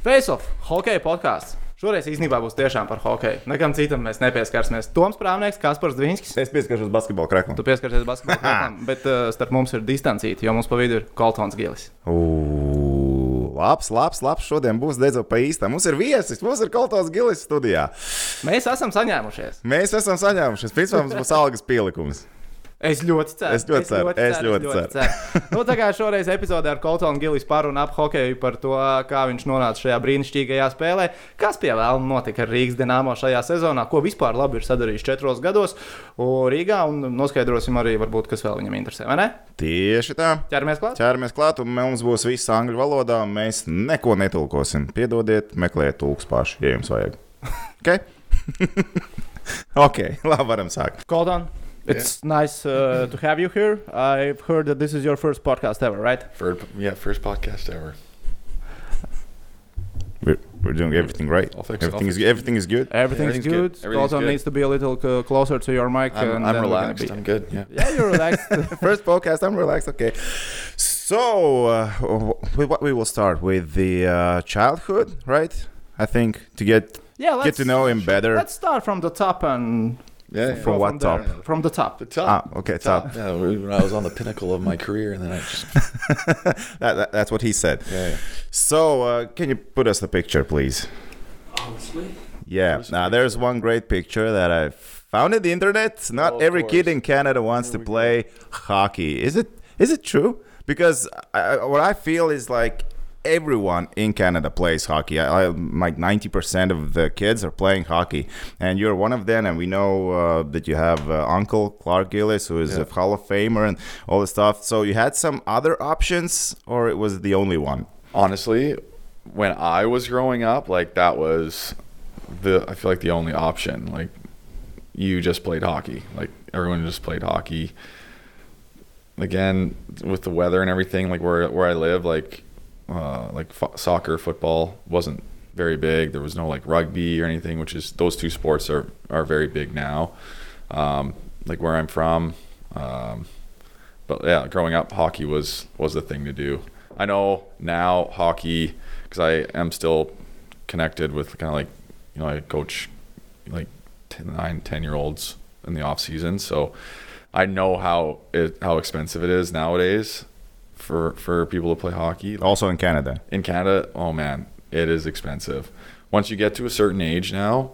Face of, hokeja podkāsts. Šoreiz īstenībā būs tiešām par hokeju. Nekam citam mēs nepieskarsimies. Toms Prāvnieks, Kaspars Dvīnskis. Es pieskaršos basketbola kreklam. Tu pieskarsies basketbolam, bet uh, starp mums ir distancīti, jo mums pa vidu ir Koltons Gilis. Uu, labs, labs, labs. Šodien būs dedzot pa īstam. Mums ir viesis, mums ir Koltons Gilis studijā. Mēs esam saņēmušies. Mēs esam saņēmušies. Principā mums būs algas pielikums. Es ļoti ceru. Es ļoti ceru, es ļoti ceru. nu, tā kā šoreiz epizodē ar Koltonu Gilis parunu ap hokeju par to, kā viņš nonāca šajā brīnišķīgajā spēlē, kas pie vēlama notika ar Rīgas dīnāmo šajā sezonā, ko vispār labi ir sadarījis četros gados Rīgā, un noskaidrosim arī, varbūt, kas vēl viņam interesē, vai ne? Tieši tā. Ķeramies klāt. Ķeramies klāt, un mums būs viss angļu valodā, mēs neko netulkosim. Piedodiet, meklējiet tulks paši, ja jums vajag. Ok? ok, labi, varam sākt. Kolton. It's yeah. nice uh, to have you here. I've heard that this is your first podcast ever, right? First, yeah, first podcast ever. We're, we're doing everything right. Everything is good. everything is good. Everything's, Everything's good. good. Everything's needs to be a little c- closer to your mic. I'm, I'm relaxed. I'm good. Yeah. Yeah, you're relaxed. First podcast. I'm relaxed. Okay. So uh, with what we will start with the uh, childhood, right? I think to get yeah, get to know him better. Let's start from the top and yeah, from what from top? There. From the top. The top. Ah, okay, top. top. Yeah, when I was on the pinnacle of my career, and then I just. that, that, that's what he said. Yeah. yeah. So, uh, can you put us the picture, please? Honestly. Yeah. Now, there's one great picture that I found in the internet. Not oh, every course. kid in Canada wants to play go. hockey. Is it? Is it true? Because I, what I feel is like everyone in Canada plays hockey. I, I, like 90% of the kids are playing hockey, and you're one of them. And we know uh, that you have uh, Uncle Clark Gillies, who is yeah. a Hall of Famer and all this stuff. So you had some other options, or it was the only one? Honestly, when I was growing up, like that was the I feel like the only option. Like you just played hockey. Like everyone just played hockey. Again, with the weather and everything, like where where I live, like uh, like soccer, football wasn't very big. There was no like rugby or anything, which is those two sports are are very big now. Um, like where I'm from, um, but yeah, growing up, hockey was was the thing to do. I know now hockey because I am still connected with kind of like you know I coach like 10, 9, 10 year olds in the off season, so I know how it how expensive it is nowadays for for people to play hockey. Also in Canada. In Canada, oh man, it is expensive. Once you get to a certain age now,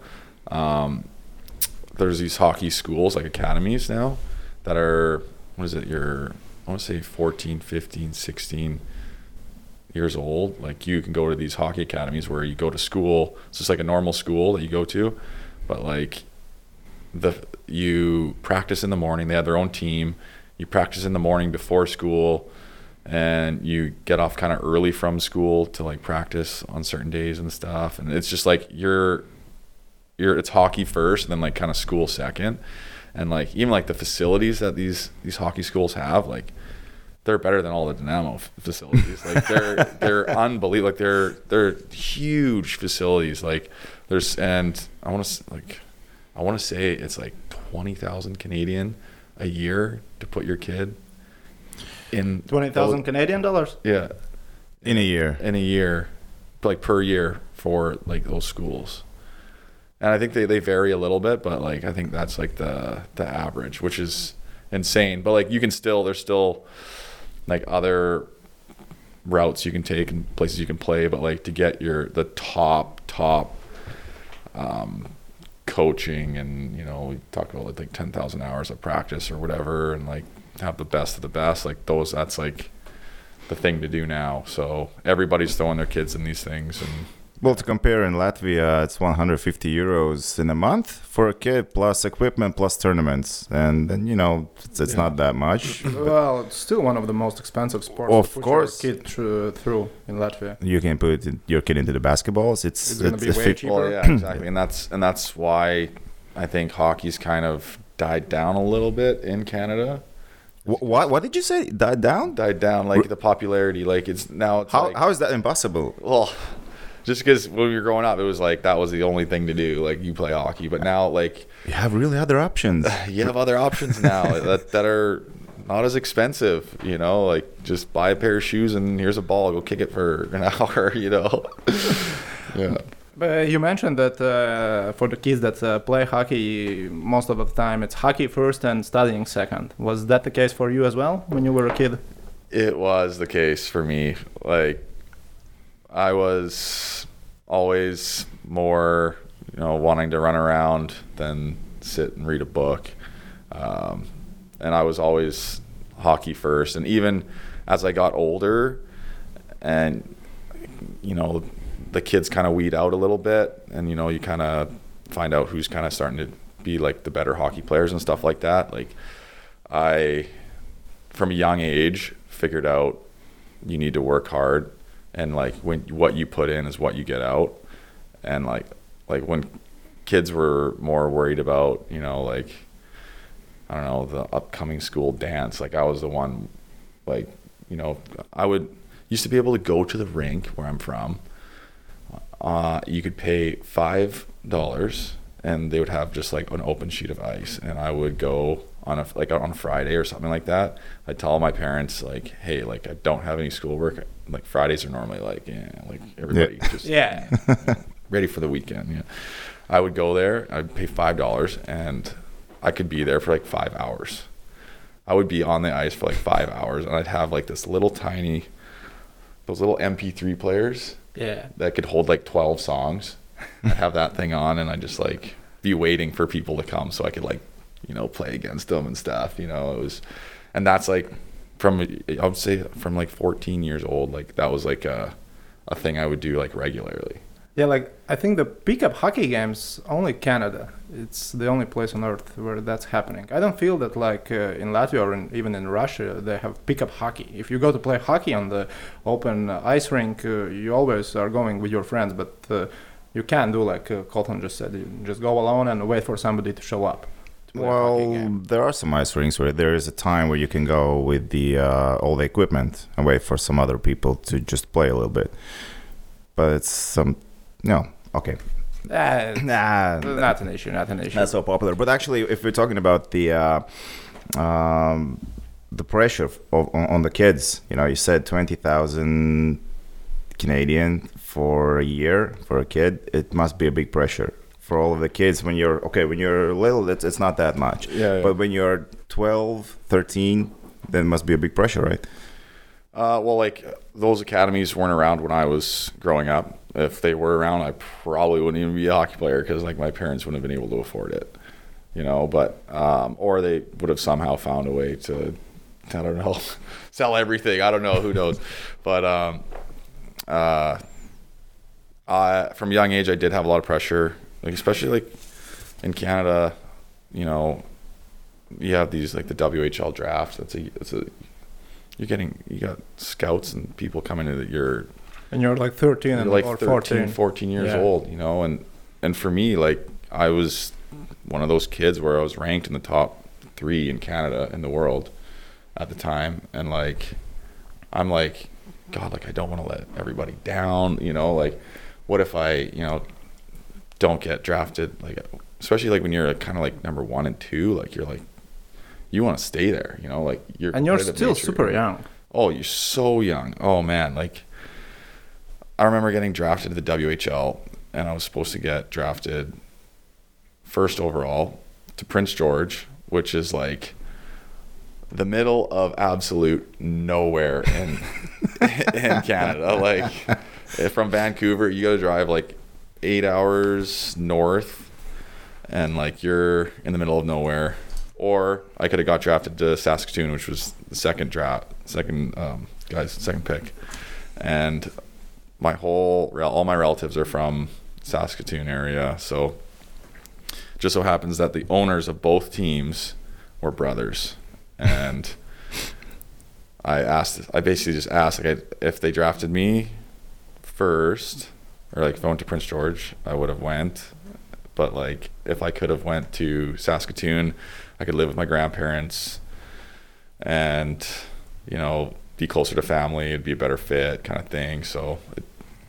um, there's these hockey schools like academies now that are what is it? You're I want to say 14, 15, 16 years old. Like you can go to these hockey academies where you go to school. It's just like a normal school that you go to, but like the you practice in the morning. They have their own team. You practice in the morning before school and you get off kind of early from school to like practice on certain days and stuff and it's just like you're you're it's hockey first and then like kind of school second and like even like the facilities that these these hockey schools have like they're better than all the Dynamo facilities. Like they're they're unbelievable like they're they're huge facilities. Like there's and I want to like I want to say it's like 20,000 Canadian a year to put your kid in twenty thousand Canadian dollars. Yeah, in a year. In a year, like per year for like those schools. And I think they, they vary a little bit, but like I think that's like the the average, which is insane. But like you can still there's still like other routes you can take and places you can play, but like to get your the top top um, coaching and you know we talk about like ten thousand hours of practice or whatever, and like have the best of the best. Like those, that's like the thing to do now. So everybody's throwing their kids in these things and. Well, to compare in Latvia, it's 150 euros in a month for a kid, plus equipment, plus tournaments, and then you know it's, it's yeah. not that much. well, it's still one of the most expensive sports. Of course, kid through, through in Latvia. You can put your kid into the basketballs. It's, it's, it's going to be way cheaper. Well, yeah, exactly, and that's and that's why I think hockey's kind of died down a little bit in Canada what what did you say? Died down? Died down. Like the popularity. Like it's now. It's how like, how is that impossible? Well, just because when we were growing up, it was like that was the only thing to do. Like you play hockey, but now like you have really other options. you have other options now that that are not as expensive, you know, like just buy a pair of shoes and here's a ball, go kick it for an hour, you know. yeah. You mentioned that uh, for the kids that uh, play hockey, most of the time it's hockey first and studying second. Was that the case for you as well when you were a kid? It was the case for me. Like, I was always more, you know, wanting to run around than sit and read a book. Um, and I was always hockey first. And even as I got older, and you know, the kids kind of weed out a little bit, and you know, you kind of find out who's kind of starting to be like the better hockey players and stuff like that. Like, I, from a young age, figured out you need to work hard, and like when what you put in is what you get out, and like like when kids were more worried about you know like I don't know the upcoming school dance. Like I was the one, like you know, I would used to be able to go to the rink where I'm from. Uh, you could pay five dollars, and they would have just like an open sheet of ice, and I would go on a like on a Friday or something like that. I'd tell my parents like, hey, like I don't have any schoolwork. Like Fridays are normally like yeah, like everybody Yeah. just Yeah. ready for the weekend. Yeah, I would go there. I'd pay five dollars, and I could be there for like five hours. I would be on the ice for like five hours, and I'd have like this little tiny, those little MP3 players yeah. that could hold like twelve songs. I'd have that thing on, and I just like be waiting for people to come so I could like, you know, play against them and stuff. You know, it was, and that's like from I would say from like 14 years old. Like that was like a, a thing I would do like regularly. Yeah, like I think the pickup hockey games only Canada. It's the only place on earth where that's happening. I don't feel that like uh, in Latvia or in, even in Russia they have pickup hockey. If you go to play hockey on the open ice rink, uh, you always are going with your friends, but uh, you can't do like uh, Colton just said. You just go alone and wait for somebody to show up. to play a hockey Well, there are some ice rinks where there is a time where you can go with the uh, all the equipment and wait for some other people to just play a little bit. But it's some no okay. Ah, Nah, not an issue. Not an issue. not so popular. But actually, if we're talking about the uh, um, the pressure of, on, on the kids, you know, you said twenty thousand Canadian for a year for a kid. It must be a big pressure for all of the kids when you're okay when you're little. It's it's not that much. Yeah, yeah. But when you're 12, 13, then it must be a big pressure, right? Uh, well, like those academies weren't around when I was growing up. If they were around, I probably wouldn't even be a hockey player because like my parents wouldn't have been able to afford it, you know. But um, or they would have somehow found a way to, I don't know, sell everything. I don't know. Who knows? But um, uh, I, from young age, I did have a lot of pressure, like especially like in Canada, you know, you have these like the WHL draft. That's a it's a you're getting you got scouts and people coming in that you're, and you're like 13 you're and like or 13 14. 14 years Yeah. old you know and and for me like i was one of those kids where i was ranked in the top three in canada in the world at the time and like i'm like god like i don't want to let everybody down you know like what if i you know don't get drafted like especially like when you're kind of like number one and two like you're like you want to stay there you know like you're And you're still nature, super you young. Oh, you're so young. Oh man, like I remember getting drafted to the WHL, and I was supposed to get drafted first overall to Prince George, which is like the middle of absolute nowhere in in Canada. Like from Vancouver, you got to drive like eight hours north, and like you're in the middle of nowhere. Or I could have got drafted to Saskatoon, which was the second draft, second um, guys, second pick, and my whole all my relatives are from Saskatoon area, so just so happens that the owners of both teams were brothers, and I asked, I basically just asked like if they drafted me first, or like if I went to Prince George, I would have went, but like if I could have went to Saskatoon, I could live with my grandparents, and you know be closer to family. It'd be a better fit, kind of thing. So it,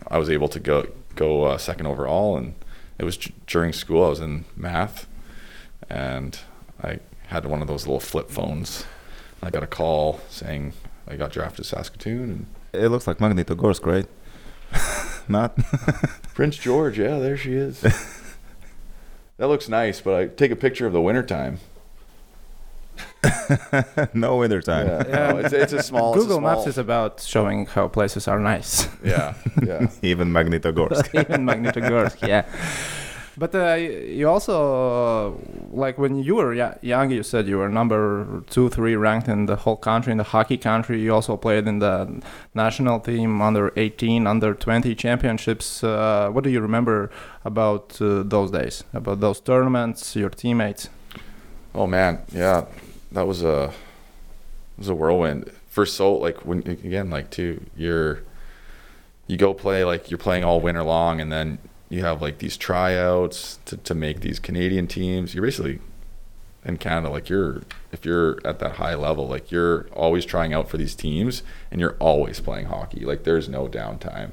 I was able to go go uh, second overall, and it was d- during school. I was in math, and I had one of those little flip phones I got a call saying I got drafted to Saskatoon and It looks like Magnitogorsk, right? Not. Prince George. Yeah, there she is. that looks nice, but I take a picture of the wintertime. no winter time. Yeah, no, it's, it's a small. it's a Google Maps is about showing how places are nice. Yeah, yeah. Even Magnitogorsk. Even Magnitogorsk, yeah. But uh, you also, uh, like when you were young, you said you were number two, three ranked in the whole country, in the hockey country. You also played in the national team under 18, under 20 championships. Uh, what do you remember about uh, those days, about those tournaments, your teammates? Oh man, yeah, that was a it was a whirlwind. For so like when again like too you're you go play like you're playing all winter long, and then you have like these tryouts to to make these Canadian teams. You're basically in Canada like you're if you're at that high level like you're always trying out for these teams and you're always playing hockey like there's no downtime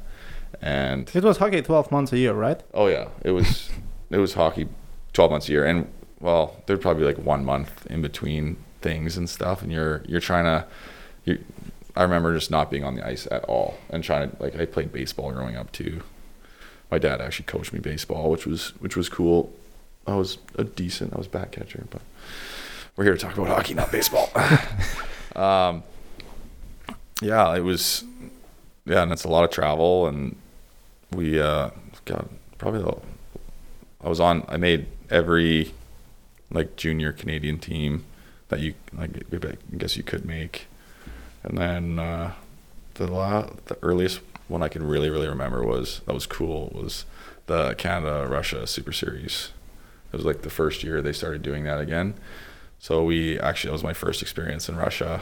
and It was hockey 12 months a year, right? Oh yeah, it was it was hockey, twelve months a year, and well, there'd probably be like one month in between things and stuff, and you're you're trying to, you. I remember just not being on the ice at all, and trying to like I played baseball growing up too. My dad actually coached me baseball, which was which was cool. I was a decent, I was back catcher, but we're here to talk about hockey, not baseball. um, yeah, it was, yeah, and it's a lot of travel, and we uh, got probably I was on. I made every like junior Canadian team that you like. I guess you could make, and then uh, the la- the earliest one I can really really remember was that was cool was the Canada Russia Super Series. It was like the first year they started doing that again. So we actually that was my first experience in Russia.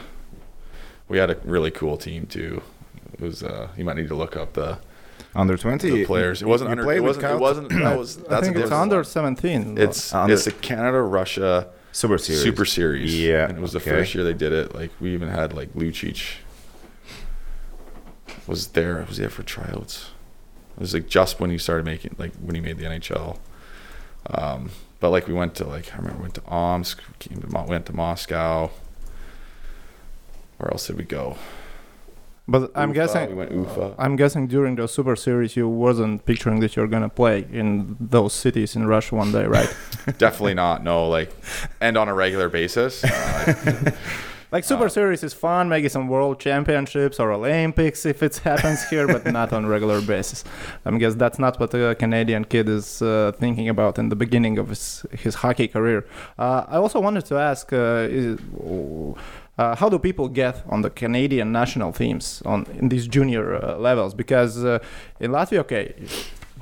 We had a really cool team too. It was uh, you might need to look up the Under 20. the players. It wasn't you under. played It with wasn't. It wasn't. That was. I think a it's under one. 17. It's Under- it's the Canada Russia Super Series. Super Series. Yeah, and it was the first year they did it. Like we even had like Lucic was there. Was there for tryouts? It was like just when he started making like when he made the NHL. Um, but like we went to like I remember went to Omsk, came to went to Moscow. Where else did we go? But I'm Ufa, guessing we went Ufa. I'm guessing during the Super Series you wasn't picturing that you're gonna play in those cities in Russia one day, right? Definitely not. No, like, and on a regular basis. Uh, like Super Series is fun, maybe some World Championships or Olympics if it happens here, but not on regular basis. I am guess that's not what a Canadian kid is uh, thinking about in the beginning of his his hockey career. Uh, I also wanted to ask. Uh, is, uh, how do people get on the Canadian national teams on in these junior uh, levels? Because uh, in Latvia, okay,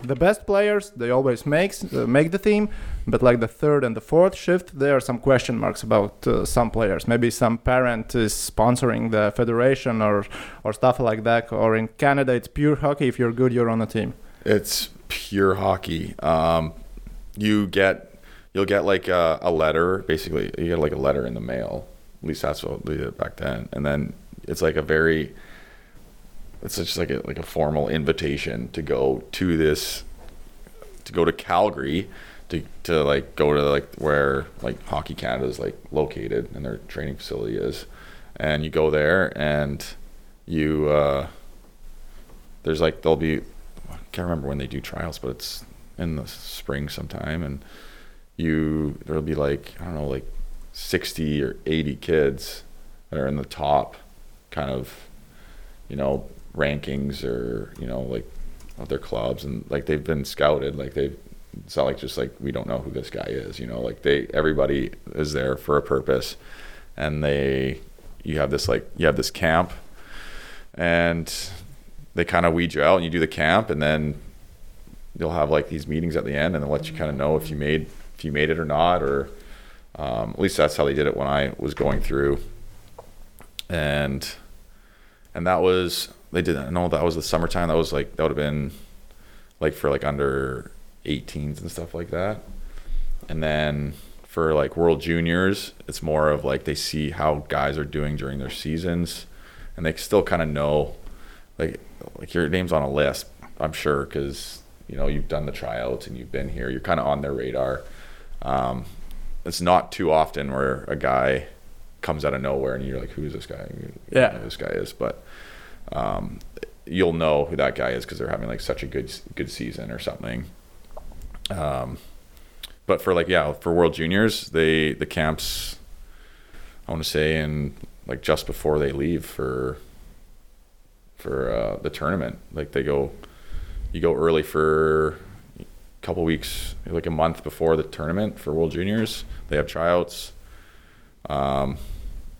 the best players they always makes uh, make the team, but like the third and the fourth shift, there are some question marks about uh, some players. Maybe some parent is sponsoring the federation or or stuff like that. Or in Canada, it's pure hockey. If you're good, you're on the team. It's pure hockey. Um, you get you'll get like a, a letter. Basically, you get like a letter in the mail. At least that's what they did back then. And then it's like a very it's just like a like a formal invitation to go to this to go to Calgary to to like go to like where like Hockey Canada is like located and their training facility is, and you go there and you uh, there's like there'll be I can't remember when they do trials, but it's in the spring sometime, and you there'll be like I don't know like sixty or eighty kids that are in the top kind of you know rankings or you know like of their clubs. And like they've been scouted. Like they've it's not like just like we don't know who this guy is you know? Like they everybody is there for a purpose. And they you have this like you have this camp. And they kind of weed you out and you do the camp. And then they'll have like these meetings at the end. And they'll let you kind of know if you made if you made it or not or um, at least that's how they did it when I was going through. And and that was they did I know that was the summertime. That was like that would have been like for like under 18s and stuff like that. And then for like world juniors it's more of like they see how guys are doing during their seasons and they still kind of know like like your name's on a list i'm sure because you know you've done the tryouts and you've been here. You're kind of on their radar. Um, it's not too often where a guy comes out of nowhere, and you're like, "Who's this guy? You Yeah. this guy is." But um, you'll know who that guy is because they're having like such a good good season or something. Um, but for like yeah, for World Juniors, they the camps. I want to say in like just before they leave for for uh, the tournament, like they go, you go early for couple weeks, like a month before the tournament for World Juniors. They have tryouts, um,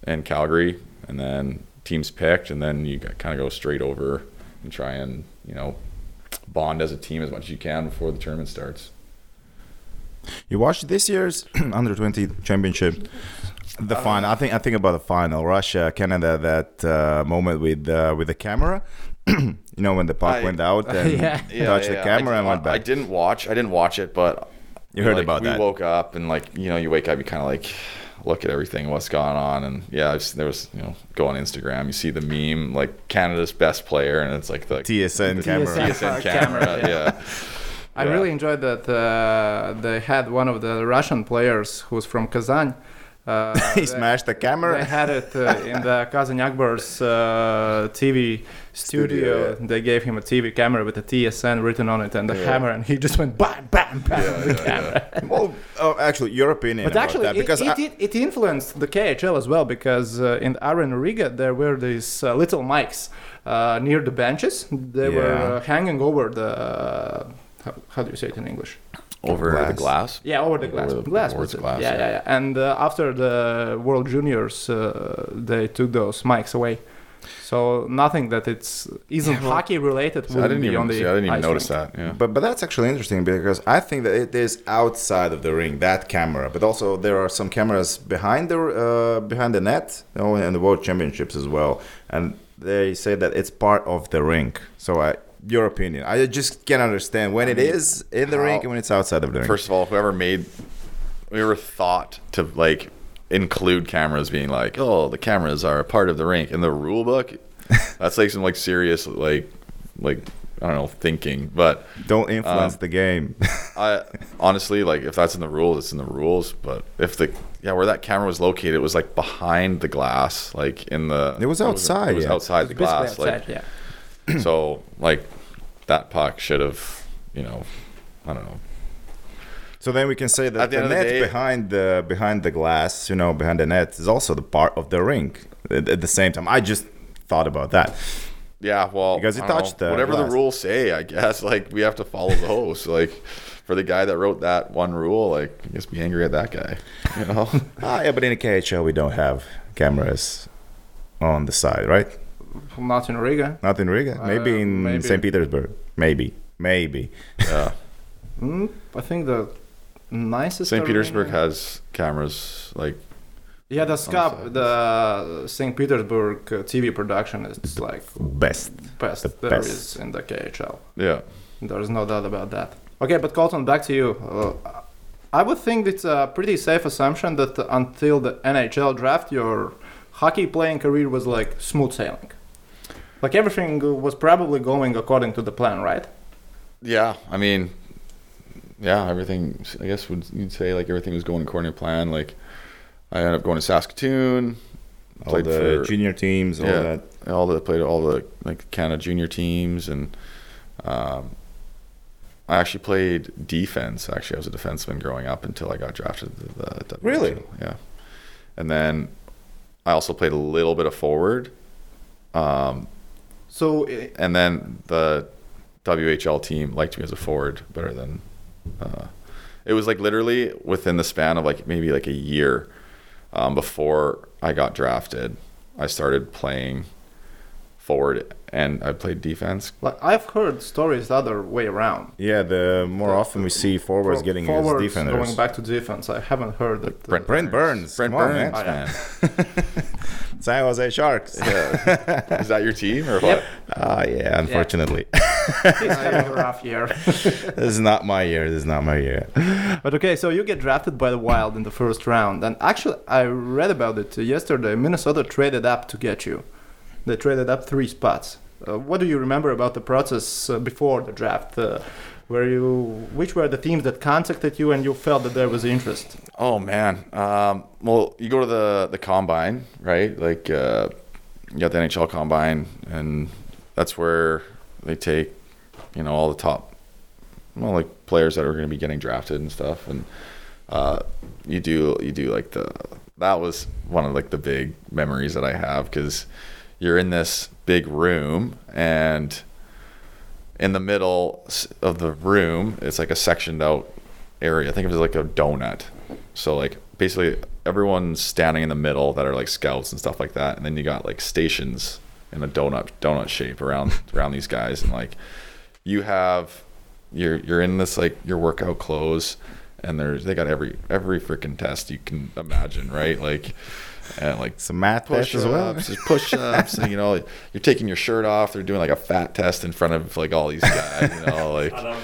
in Calgary, and then teams picked, and then you kind of go straight over and try and you know bond as a team as much as you can before the tournament starts. You watched this year's under twenty championship, the final. I think I think about the final, Russia, Canada. That uh, moment with uh, with the camera. you know when the puck I- went out and Yeah. touched the camera I, and went back. I didn't watch. I didn't watch it, but You heard like, about we that. woke up and like you know you wake up you kind of like look at everything what's going on and yeah I've, seen- there was you know go on Instagram you see the meme like Canada's best player and it's like the TSN The camera. TSN. TSN Camera, camera yeah I really enjoyed that uh, they had one of the Russian players who's from Kazan. Uh, he they- smashed the camera. They had it uh, in the Kazan Ak Bars uh, TV studio. Studio, They gave him a TV camera with a TSN written on it and the Yeah. hammer, and he just went bam, bam, bam. Yeah, with the yeah, camera. well, oh, actually, your opinion But about actually, that it, because it, I- it, it influenced the KHL as well because uh, in Arena Riga there were these uh, little mics uh, near the benches. They were uh, hanging over the. Uh, how, how do you say it in English? over Glass. the glass Yeah, over the glass. Over the- glass, over the glass, Yeah, yeah. yeah, yeah. And uh, after the World Juniors, uh, they took those mics away. So nothing that it's isn't hockey related See, I didn't even on the see, I didn't even notice rink. that yeah But but that's actually interesting because I think that it is outside of the ring that camera, but also there are some cameras behind the uh, behind the net, you know, and the World Championships as well, and they say that it's part of the rink. So I, your opinion, I just can't understand when it is in the how- rink and when it's outside of the rink. first of all whoever made whoever thought to like include cameras being like oh the cameras are a part of the rink in the rule book that's like some like serious like like I don't know thinking but Don't influence Um, the game. I honestly like if that's in the rules, it's in the rules. But if the yeah, where that camera was located, it was like behind the glass, like in the. It was outside, It was yeah. outside the glass, outside, like yeah. so. Like that puck should have, you know, I don't know. So then we can say that At the the, end of the net day- behind the behind the glass, you know, behind the net, is also the part of the ring. At, at the same time, I just thought about that. Yeah, well, Because it I don't know. the whatever glass. the rules say. I guess like we have to follow those. like for the guy that wrote that one rule, like I guess be angry at that guy. You know. Ah, yeah, but in the KHL we don't have cameras on the side, right? Not in Riga. Not in Riga. Maybe Uh, in maybe. St. Petersburg. Maybe. Maybe. yeah. Mm, I think the nicest. St. Petersburg arena- has cameras like Yeah, the side. SCAP, the St. Petersburg uh, TV production is like Best. best The there best. is in the KHL. yeah. There's no doubt about that. Okay, but Colton, back to you. Uh, I would think it's a pretty safe assumption that until the NHL draft, your hockey playing career was like smooth sailing. Like everything was probably going according to the plan, right? Yeah, I mean, yeah, everything. I guess would you'd say like everything was going according to plan. Like I ended up going to Saskatoon, All played the for junior teams, all yeah, that. all the played all the like Canada junior teams, and um, I actually played defense. Actually, I was a defenseman growing up until I got drafted to the, the Really? Yeah. And then I also played a little bit of forward. Um, So uh, and then the WHL team liked me as a forward better than. Uh, it was like literally within the span of like maybe like a year um, before I got drafted, I started playing forward and I played defense. like I've heard stories the other way around. Yeah, the more often we see forwards For- getting forwards as defenders. going back to defense. I haven't heard that. uh, Brent, Brent Burns. Brent Come on, Burns, man. man. San Jose Sharks. Yeah. Is that your team or what? Yep. Ah, yeah, unfortunately. He's having a rough year. this is not my year. This is not my year. But okay, so you get drafted by the Wild in the first round, and actually, I read about it yesterday. Minnesota traded up to get you. They traded up three spots. Uh, what do you remember about the process uh, before the draft? Uh, Were you? Which were the teams that contacted you and you felt that there was interest? Oh man. Um, well, you go to the the combine, right? Like uh, you got the NHL combine, and that's where they take, you know, all the top, well, like players that are going to be getting drafted and stuff, and uh, you do you do like the that was one of like the big memories that I have because you're in this big room and in the middle of the room it's like a sectioned out area. I think it as like a donut. So like basically everyone's standing in the middle that are like scouts and stuff like that, and then you got like stations in a donut donut shape around around these guys, and like you have you're you're in this like your workout clothes, and there's they got every every freaking test you can imagine, right? Like and like some math tests as well. push ups, and you know, you're taking your shirt off. They're doing like a fat test in front of like all these guys. You know, like I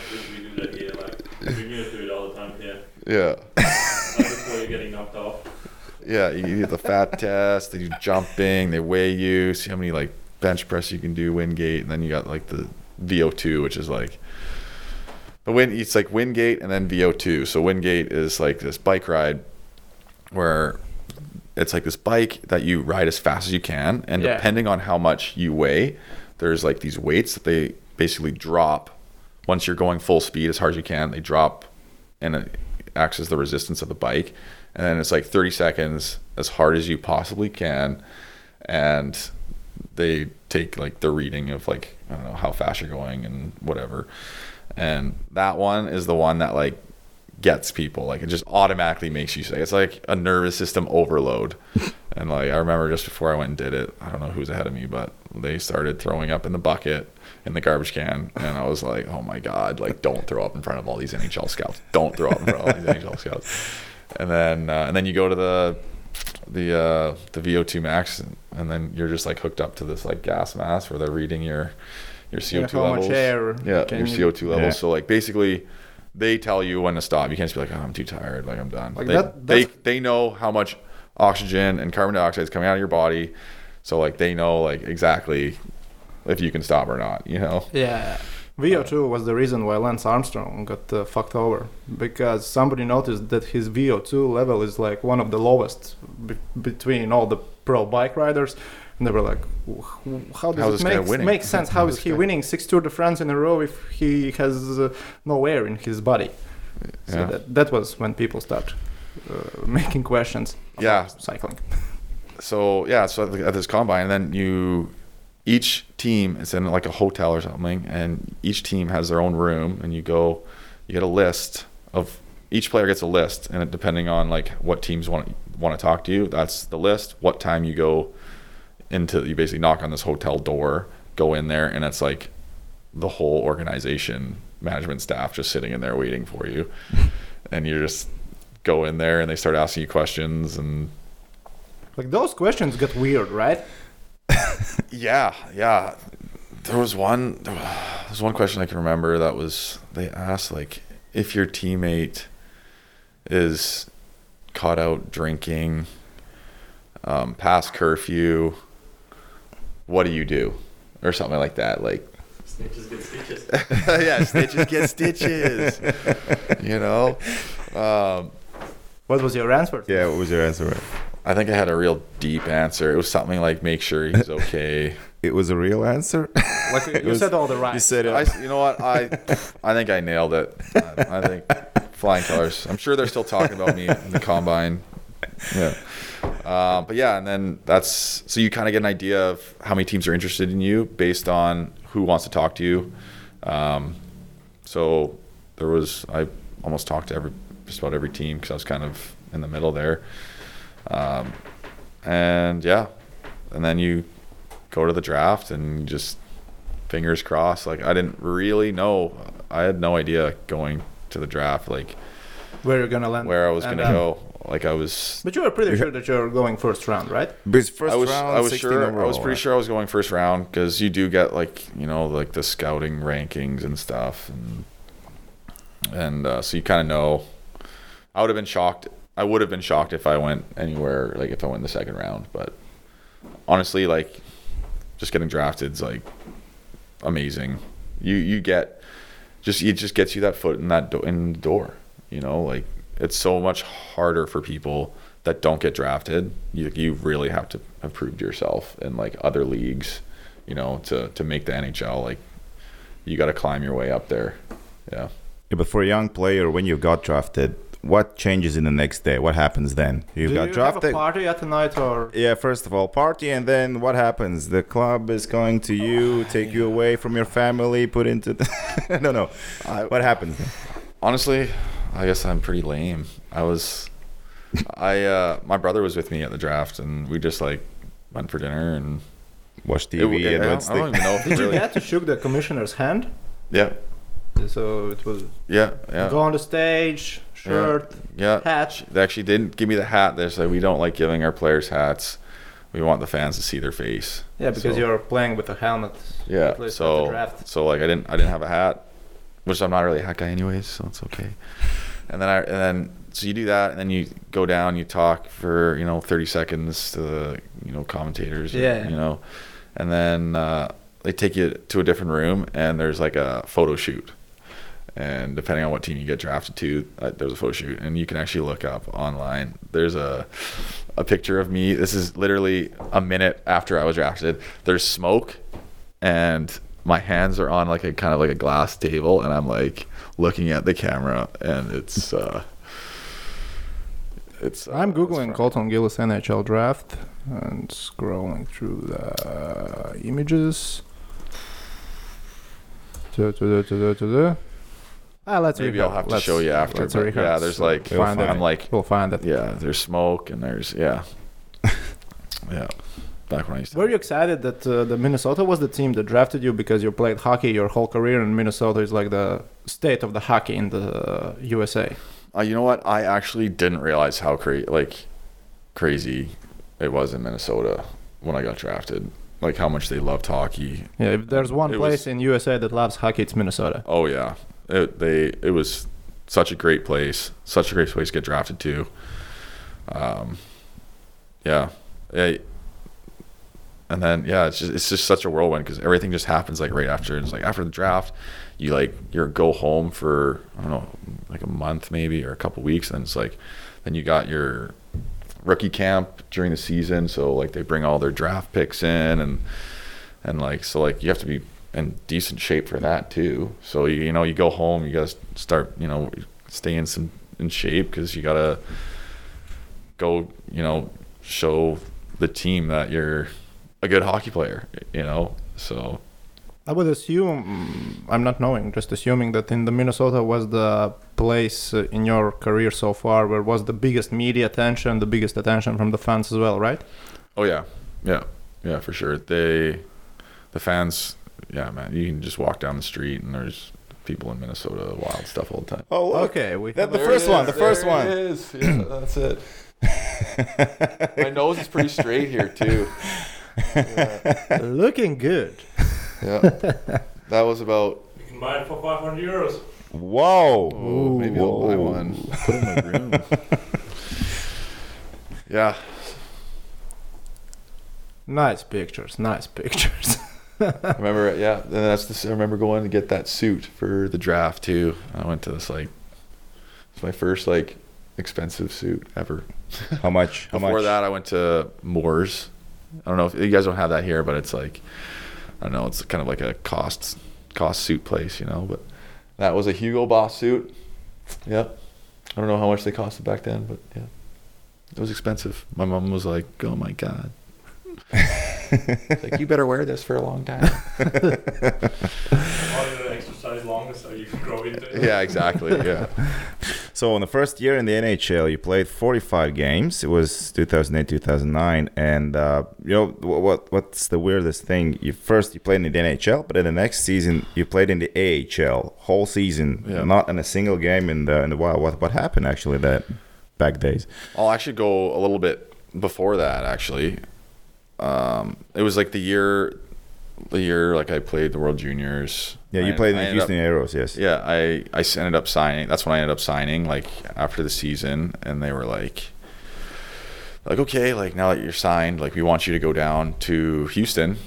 yeah. You do the fat test. They do jumping. They weigh you. See how many like bench press you can do, Wingate, and then you got like the VO2, which is like the win. It's like Wingate and then VO2. So Wingate is like this bike ride where it's like this bike that you ride as fast as you can, and Yeah. depending on how much you weigh, there's like these weights that they basically drop once you're going full speed as hard as you can. They drop, and it acts as the resistance of the bike, and then it's like 30 seconds as hard as you possibly can, and they take like the reading of like I don't know how fast you're going and whatever, and that one is the one that like gets people. Like it just automatically makes you say it's like a nervous system overload. And like i remember just before i went and did it i don't know who's ahead of me but they started throwing up in the bucket in the garbage can. And i was like oh my god like don't throw up in front of all these nhl scouts. Don't throw up in front of all these nhl scouts and then uh, and then you go to the the uh the vo2 max and, and then you're just like hooked up to this like gas mask where they're reading your your co2 Yeah, how much levels air yeah your you- co2 levels Yeah. so like basically they tell you when to stop. You can't just be like, oh, I'm too tired, like I'm done. Like they, that- they they know how much oxygen and carbon dioxide is coming out of your body, so like they know like exactly if you can stop or not. You know? Yeah. VO2 was the reason why Lance Armstrong got uh, fucked over because somebody noticed that his VO2 level is like one of the lowest be- between all the pro bike riders. And they were like, "Wh- wh- "How does How it make, make sense? How How is he guy- winning six Tour de France in a row if he has uh, no air in his body?" So Yeah. that, that was when people start uh, making questions. Yeah. cycling. So yeah, so at, the, at this combine, and then you each team is in like a hotel or something, and each team has their own room, and you go, you get a list of each player gets a list, and it, depending on like what teams want want to talk to you, that's the list. What time you go into, you basically knock on this hotel door, go in there, and it's like the whole organization, management staff just sitting in there waiting for you, and you just go in there, and they start asking you questions, and Like those questions get weird, right? Yeah, yeah. There was one. There was one question I can remember that was they asked like if your teammate is caught out drinking, um, past curfew, what do you do, or something like that. Like Snitches get stitches. yeah, stitches get stitches. you know. Um, What was your answer? Yeah, what was your answer? I think I had a real deep answer. It was something like make sure he's okay. It was a real answer. Like you was- said all the right. you said it. I, you know what? I I think I nailed it. I, I think flying colors. I'm sure they're still talking about me in the combine. Yeah. Um, but yeah, and then that's so you kind of get an idea of how many teams are interested in you based on who wants to talk to you. Um, so there was I almost talked to every just about every team because I was kind of in the middle there. Um, and yeah, and then you go to the draft and just fingers crossed. Like I didn't really know. I had no idea going to the draft, like where you're gonna land. where I was gonna go. Like I was. But you were pretty sure that you're going first round, right? But first I was. round, I was 16 sure. I was pretty right? sure I was going first round because you do get like you know like the scouting rankings and stuff, and and uh, so you kind of know. I would have been shocked. I would have been shocked if I went anywhere like if I went in the second round, but honestly, like just getting drafted is like amazing. You you get just it just gets you that foot in that do- in the door. You know, like it's so much harder for people that don't get drafted. You you really have to have proved yourself in like other leagues. You know, to to make the NHL, like you got to climb your way up there. Yeah. Yeah, but for a young player, when you got drafted, what changes in the next day? What happens then? You Do got you drafted. have a party at the night or? Yeah, first of all, party, and then what happens? The club is going to you, take you away from your family, put into. The no, no. what happens? Honestly, I guess I'm pretty lame. I was, I uh, my brother was with me at the draft, and we just like went for dinner and Watch it- TV it- and I, don't, I don't the. even know if it Did you really. get to shake the commissioner's hand? Yeah, So it was yeah, yeah, go on the stage, shirt, yeah. hat. They actually didn't give me the hat. They said we don't like giving our players hats. We want the fans to see their face. Yeah, because So- you're playing with a helmet. Yeah. So so like I didn't I didn't have a hat, which I'm not really a hat guy anyways, so it's okay. And then I and then so you do that, and then you go down, you talk for you know 30 seconds to the you know commentators, or, Yeah. you know, and then uh, they take you to a different room, and there's like a photo shoot. And depending on what team you get drafted to, uh, there's a photo shoot, and you can actually look up online. There's a a picture of me. This is literally a minute after I was drafted. There's smoke, and my hands are on like a kind of like a glass table, and I'm like looking at the camera, and it's uh, it's. Uh, I'm googling. Colton Gillies NHL draft and scrolling through the images. Ah, let's Maybe rehearse. I'll have to Let's- show you after. let's But rehearse. yeah, there's like We'll find I'm it. like We'll find it. yeah, there's smoke and there's yeah, yeah. Back when I used to. Were you excited that uh, the Minnesota was the team that drafted you because you played hockey your whole career and Minnesota is like the state of the hockey in the uh, USA? Uh, you know what? I actually didn't realize how crazy, like, crazy it was in Minnesota when I got drafted. Like how much they loved hockey. Yeah, if there's one It place was- in USA that loves hockey, it's Minnesota. Oh yeah, it, they it was such a great place, such a great place to get drafted to. Um, yeah. And then yeah, it's just it's just such a whirlwind because everything just happens like right after. It's like after the draft, you like you go home for I don't know like a month maybe or a couple weeks, and it's like then you got your rookie camp during the season. So like they bring all their draft picks in and and like so like you have to be in decent shape for that too. So you, you know you go home, you gotta start you know stay in some in shape because you gotta go you know show the team that you're a good hockey player. You know so I would assume, I'm not knowing, just assuming that in the Minnesota was the place uh, in your career so far where was the biggest media attention, the biggest attention from the fans as well, right? oh yeah yeah yeah for sure they the fans yeah man you can just walk down the street and there's people in Minnesota wild stuff all the time. Oh, look. Okay, we That- the a- first one, the first There one. it is. Yeah, that's it. My nose is pretty straight here too. looking good. Yeah, that was about. You can buy it for 500 euros. Whoa. Oh, maybe I'll buy one. Put it in my room. yeah, Nice pictures, nice pictures. I remember. Yeah, and that's the. I remember going to get that suit for the draft too. I went to this like. It's my first like expensive suit ever. How much? How Before much? that, I went to Moore's. I don't know if you guys don't have that here, but it's like I don't know. It's kind of like a cost cost suit place, you know. But that was a Hugo Boss suit. Yep. I don't know how much they costed back then, but yeah, it was expensive. My mom was like, "Oh my god." It's like you better wear this for a long time. Exercise longer so you can grow into it. yeah, exactly. Yeah. So in the first year in the NHL, you played 45 games. It was 2008, 2009, and uh, you know what? What's the weirdest thing? You first you played in the NHL, but in the next season you played in the AHL whole season, Yeah. not in a single game in the in the wild. What what happened actually that back days? I'll actually go a little bit before that. Actually, um, it was like the year, the year like I played the World Juniors. Yeah, you I- played I the ended up- Houston Aeros. Yes. Yeah, I I ended up signing. That's when I ended up signing. Like after the season, and they were like, like okay, like now that you're signed, like we want you to go down to Houston.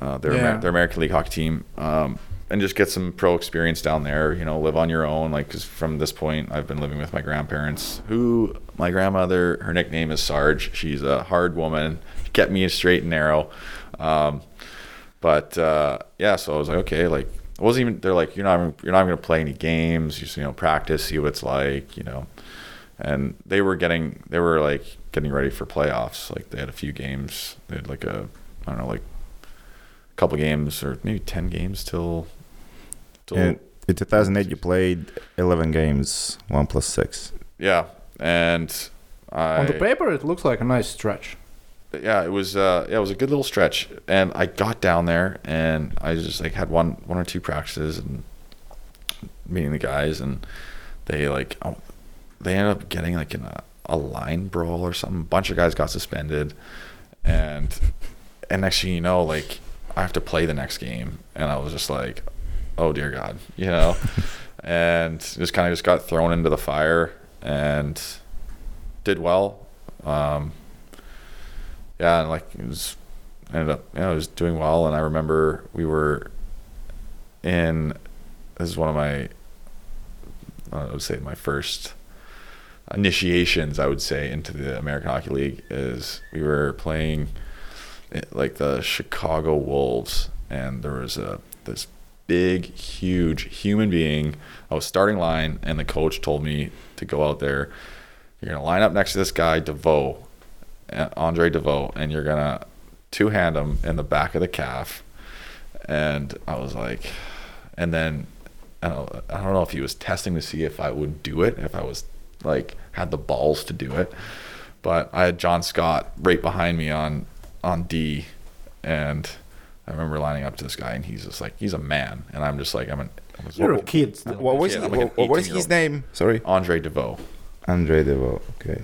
Uh, their Yeah. Amer- their American League hockey team, um, and just get some pro experience down there. You know, live on your own. Like, 'cause from this point, I've been living with my grandparents. Who my grandmother, her nickname is Sarge. She's a hard woman. Kept me straight and narrow. Um, but uh, yeah, so I was like, okay, like I wasn't even. They're like, you're not. even- You're not going to play any games. You just you know practice, see what it's like. You know, and they were getting. They were like getting ready for playoffs. Like they had a few games. They had like a. I don't know, like a couple games or maybe ten games till. till In, in 2008, you played 11 games, one plus six. yeah, and I. On the paper, it looks like a nice stretch. Yeah, it was uh, yeah, it was a good little stretch, and I got down there, and I just like had one one or two practices and meeting the guys, and they like oh, they ended up getting like in a, a line brawl or something. A bunch of guys got suspended, and and next thing you know, like I have to play the next game, and I was just like, oh dear God, you know, and just kind of just got thrown into the fire and did well. Um, yeah, and like it was ended up, you know, I was doing well, and I remember we were in. This is one of my, I would say my first initiations. I would say into the American Hockey League is we were playing eh, like the Chicago Wolves, and there was a this big, huge human being. I was starting line, and the coach told me to go out there. You're gonna line up next to this guy, Deveaux, Uh, Andre Deveaux, and you're gonna two hand him in the back of the calf. And I was like, and then I don't, I don't know if he was testing to see if I would do it, if I was like had the balls to do it. But I had John Scott right behind me on on D, and I remember lining up to this guy, and he's just like, he's a man, and I'm just like, I'm an. I'm a- You're a kid still. What was, Yeah, he- like an what, what is his name? Sorry. Andre Deveaux. Andre Deveaux. Okay.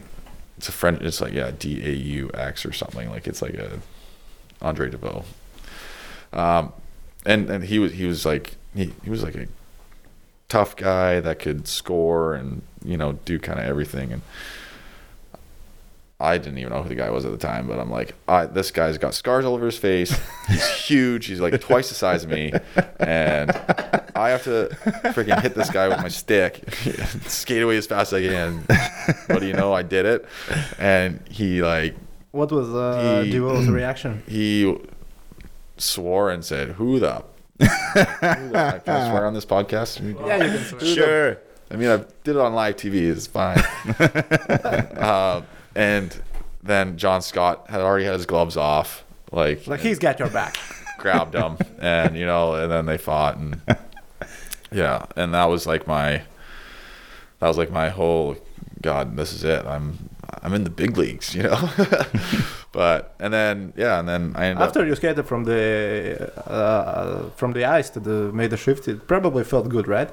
It's a French. It's like yeah, D A U X or something. Like it's like a Andre Deveaux. Um, and and he was he was like he, he was like a tough guy that could score and you know do kind of everything and. I didn't even know who the guy was at the time, but I'm like, I, this guy's got scars all over his face. He's huge. He's like twice the size of me, and I have to freaking hit this guy with my stick, skate away as fast as I can. What do you know? I did it, and he like What was uh, He- Deveaux's reaction? he swore and said, "Who the?" who the can I swear on this podcast? Yeah, you can swear. Sure. I mean, I did it on live TV. It's fine. uh, and then John Scott had already had his gloves off, like Like he's got your back. grabbed him, and you know, and then they fought, and yeah, and that was like my, that was like my whole, God, this is it. I'm, I'm in the big leagues, you know. but and then yeah, and then I ended After up. you skated from the uh, from the ice to the made the shift, it probably felt good, right?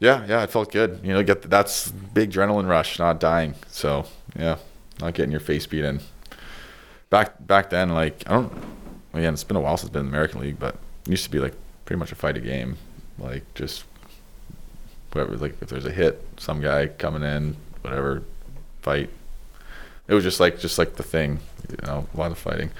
Yeah, yeah, it felt good. You know, get the, that's big adrenaline rush, not dying. So yeah, not getting your face beat in. Back back then, like I don't. Again, it's been a while since I've been in the American League, but it used to be like pretty much a fight a game, like just whatever. Like if there's a hit, some guy coming in, whatever, fight. It was just like just like the thing, you know, a lot of fighting.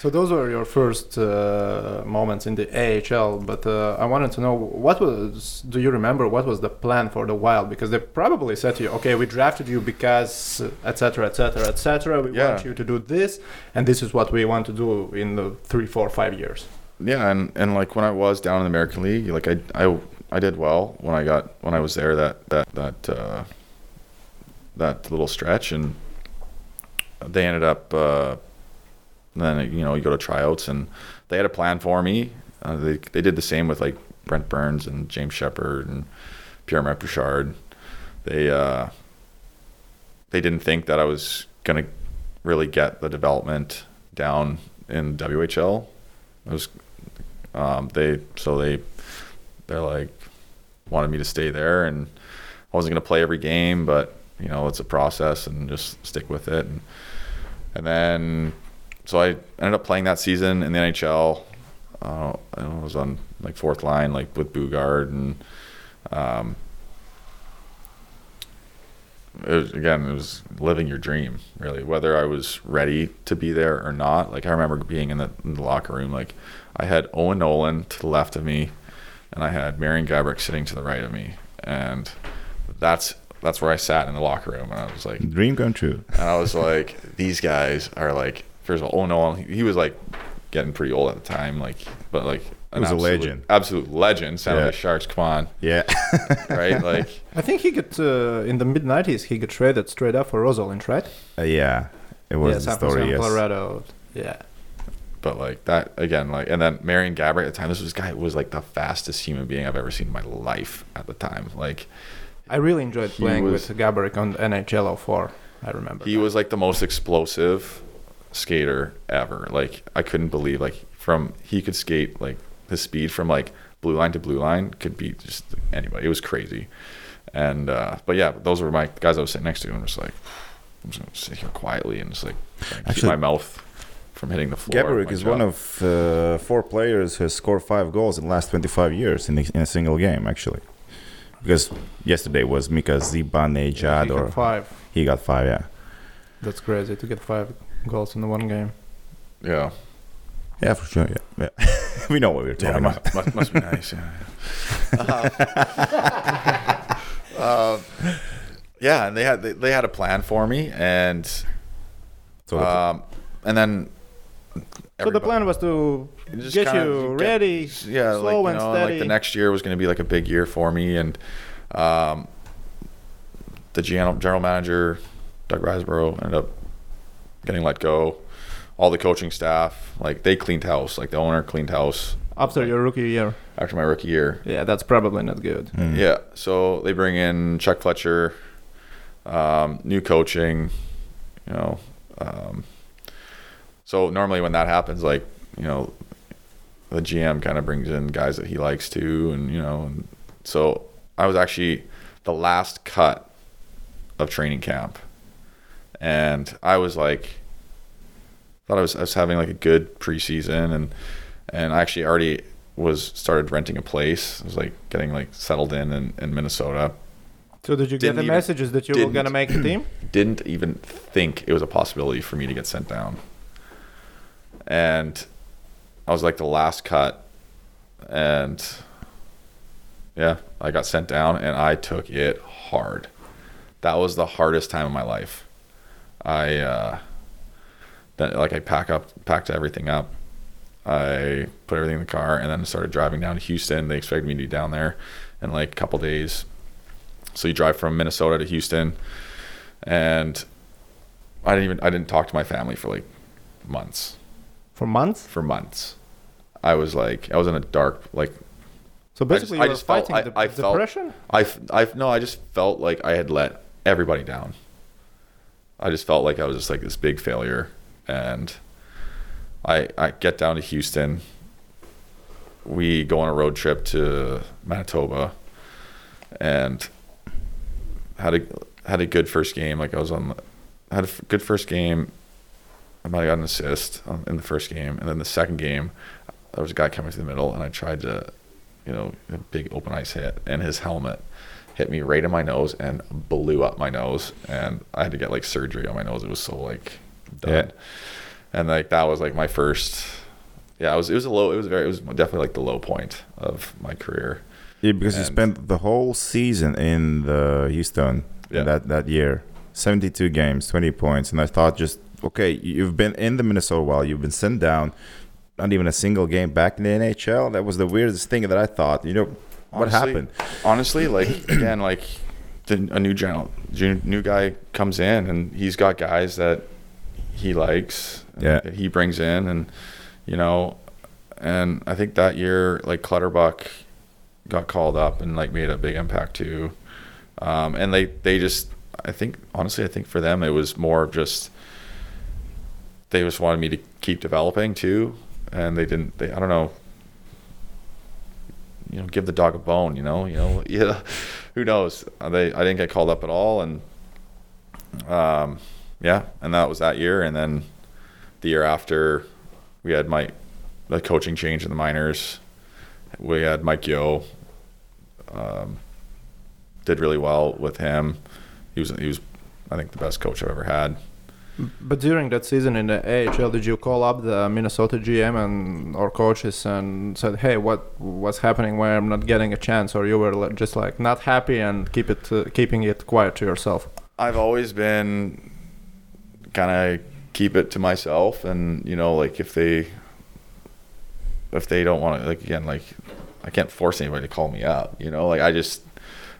So those were your first uh, moments in the AHL, but uh, I wanted to know what was. Do you remember what was the plan for the Wild? Because they probably said to you, "Okay, we drafted you because etc. etc. etc. We Yeah. want you to do this, and this is what we want to do in the three, four, five years." Yeah, and, and like when I was down in the American League, like I, I I did well when I got when I was there that that that uh, that little stretch, and they ended up uh, then you know you go to tryouts and they had a plan for me. Uh, they they did the same with like Brent Burns and James Sheppard and Pierre Bouchard. They uh, they didn't think that I was gonna really get the development down in WHL. It was um, they so they they're like wanted me to stay there and I wasn't gonna play every game, but you know it's a process and just stick with it. And, and then so I ended up playing that season in the NHL. Uh, I don't know, I was on like fourth line, like with Boogaard and um, it was, again, it was living your dream, really. Whether I was ready to be there or not. Like I remember being in the, in the locker room, like I had Owen Nolan to the left of me, and I had Marian Gaborik sitting to the right of me, and that's that's where I sat in the locker room, and I was like, Dream come true. and I was like, these guys are like, first of all, oh no, he, he was like getting pretty old at the time, like, but like, an was a legend. absolute legend. San Yeah. Jose Sharks, come on, Yeah. right? Like, I think he got uh, in the mid '90s. He got traded straight up for Ozolinsh, right? Uh, yeah. It was yeah, the story. Yes. Colorado. Yeah. but like that again, like, and then Marian Gaborik at the time, this was guy was like the fastest human being I've ever seen in my life at the time. Like, I really enjoyed playing was- with Gaborik on NHL 04. I remember. he was like the most explosive skater ever. Like, I couldn't believe like from he could skate like his speed from like blue line to blue line could beat just anybody. It was crazy. And uh, but yeah, those were my guys I was sitting next to, and I'm just like, I'm just gonna sit here quietly and just like try and keep Actually- my mouth from hitting the floor. Gaborik is job. one of uh, four players who has scored five goals in the last 25 years in a, in a single game, actually. Because yesterday was Mika Zibanejad, He or five. he got five, yeah. That's crazy to get five goals in the one game. yeah. Yeah, for sure, yeah. yeah. we know what we're Yeah, talking about. must, must, must be nice. Yeah. Uh, yeah, and they had they, they had a plan for me, and So um, and then. So the plan was to just get you get- ready, yeah, slow like, you and know, steady. like the next year was going to be like a big year for me, and um, the general general manager, Doug Risebrough, ended up getting let go. All the coaching staff, like they cleaned house, like the owner cleaned house after your rookie year. after my rookie year. Yeah, that's probably not good. Mm. Yeah, so they bring in Chuck Fletcher, um, new coaching, you know. Um, so normally when that happens, like you know, the GM kind of brings in guys that he likes too, and you know, and so I was actually the last cut of training camp, and I was like, thought I was I was having like a good preseason, and and I actually already was started renting a place. I was like getting like settled in in, in Minnesota. So did you get Didn't the even- messages that you were gonna make the team? Didn't even think it was a possibility for me to get sent down. And I was like the last cut, and yeah, I got sent down, and I took it hard. That was the hardest time of my life. I uh, then like I pack up, packed everything up. I put everything in the car, and then started driving down to Houston. They expected me to be down there in like a couple days. So you drive from Minnesota to Houston, and I didn't even I didn't talk to my family for like months. For months? For months, I was like I was in a dark like So I just- basically, I you were just felt- fighting I- the I felt- depression. I I no I just felt like I had let everybody down. I just felt like I was just like this big failure, and I I get down to Houston. We go on a road trip to Manitoba, and had a had a good first game. Like I was on, had a good first game. I might have got an assist in the first game, and then the second game, there was a guy coming through the middle, and I tried to, you know, a big open ice hit, and his helmet hit me right in my nose and blew up my nose, and I had to get like surgery on my nose. It was so like done, Yeah. and like that was like my first. Yeah, it was it was a low. It was very. It was definitely like the low point of my career. Yeah, because you spent the whole season in the Houston Yeah. that that year, seventy-two games, twenty points, and I thought just okay, you've been in the Minnesota while you've been sent down, not even a single game back in the NHL. That was the weirdest thing that I thought. You know, what Honestly- happened? honestly, like again, like the, a new general, new guy comes in and he's got guys that he likes, Yeah. that he brings in, and you know, and I think that year, like Clutterbuck got called up and like made a big impact too, um, and they they just, I think honestly, I think for them it was more of just they just wanted me to keep developing too, and they didn't. They I don't know you know, give the dog a bone, you know, you know, yeah, who knows? Uh, They, I didn't get called up at all, and um, yeah, and that was that year, and then the year after, we had Mike, the coaching change in the minors. We had Mike Yeo, um, did really well with him. He was, he was, I think, the best coach I've ever had, But during that season in the AHL, did you call up the Minnesota GM and or coaches and said, "Hey, what what's happening? Why I'm not getting a chance?" Or you were just like not happy and keep it uh, keeping it quiet to yourself? I've always been kind of keep it to myself, and you know, like if they if they don't want to, like again, like I can't force anybody to call me up. You know, like I just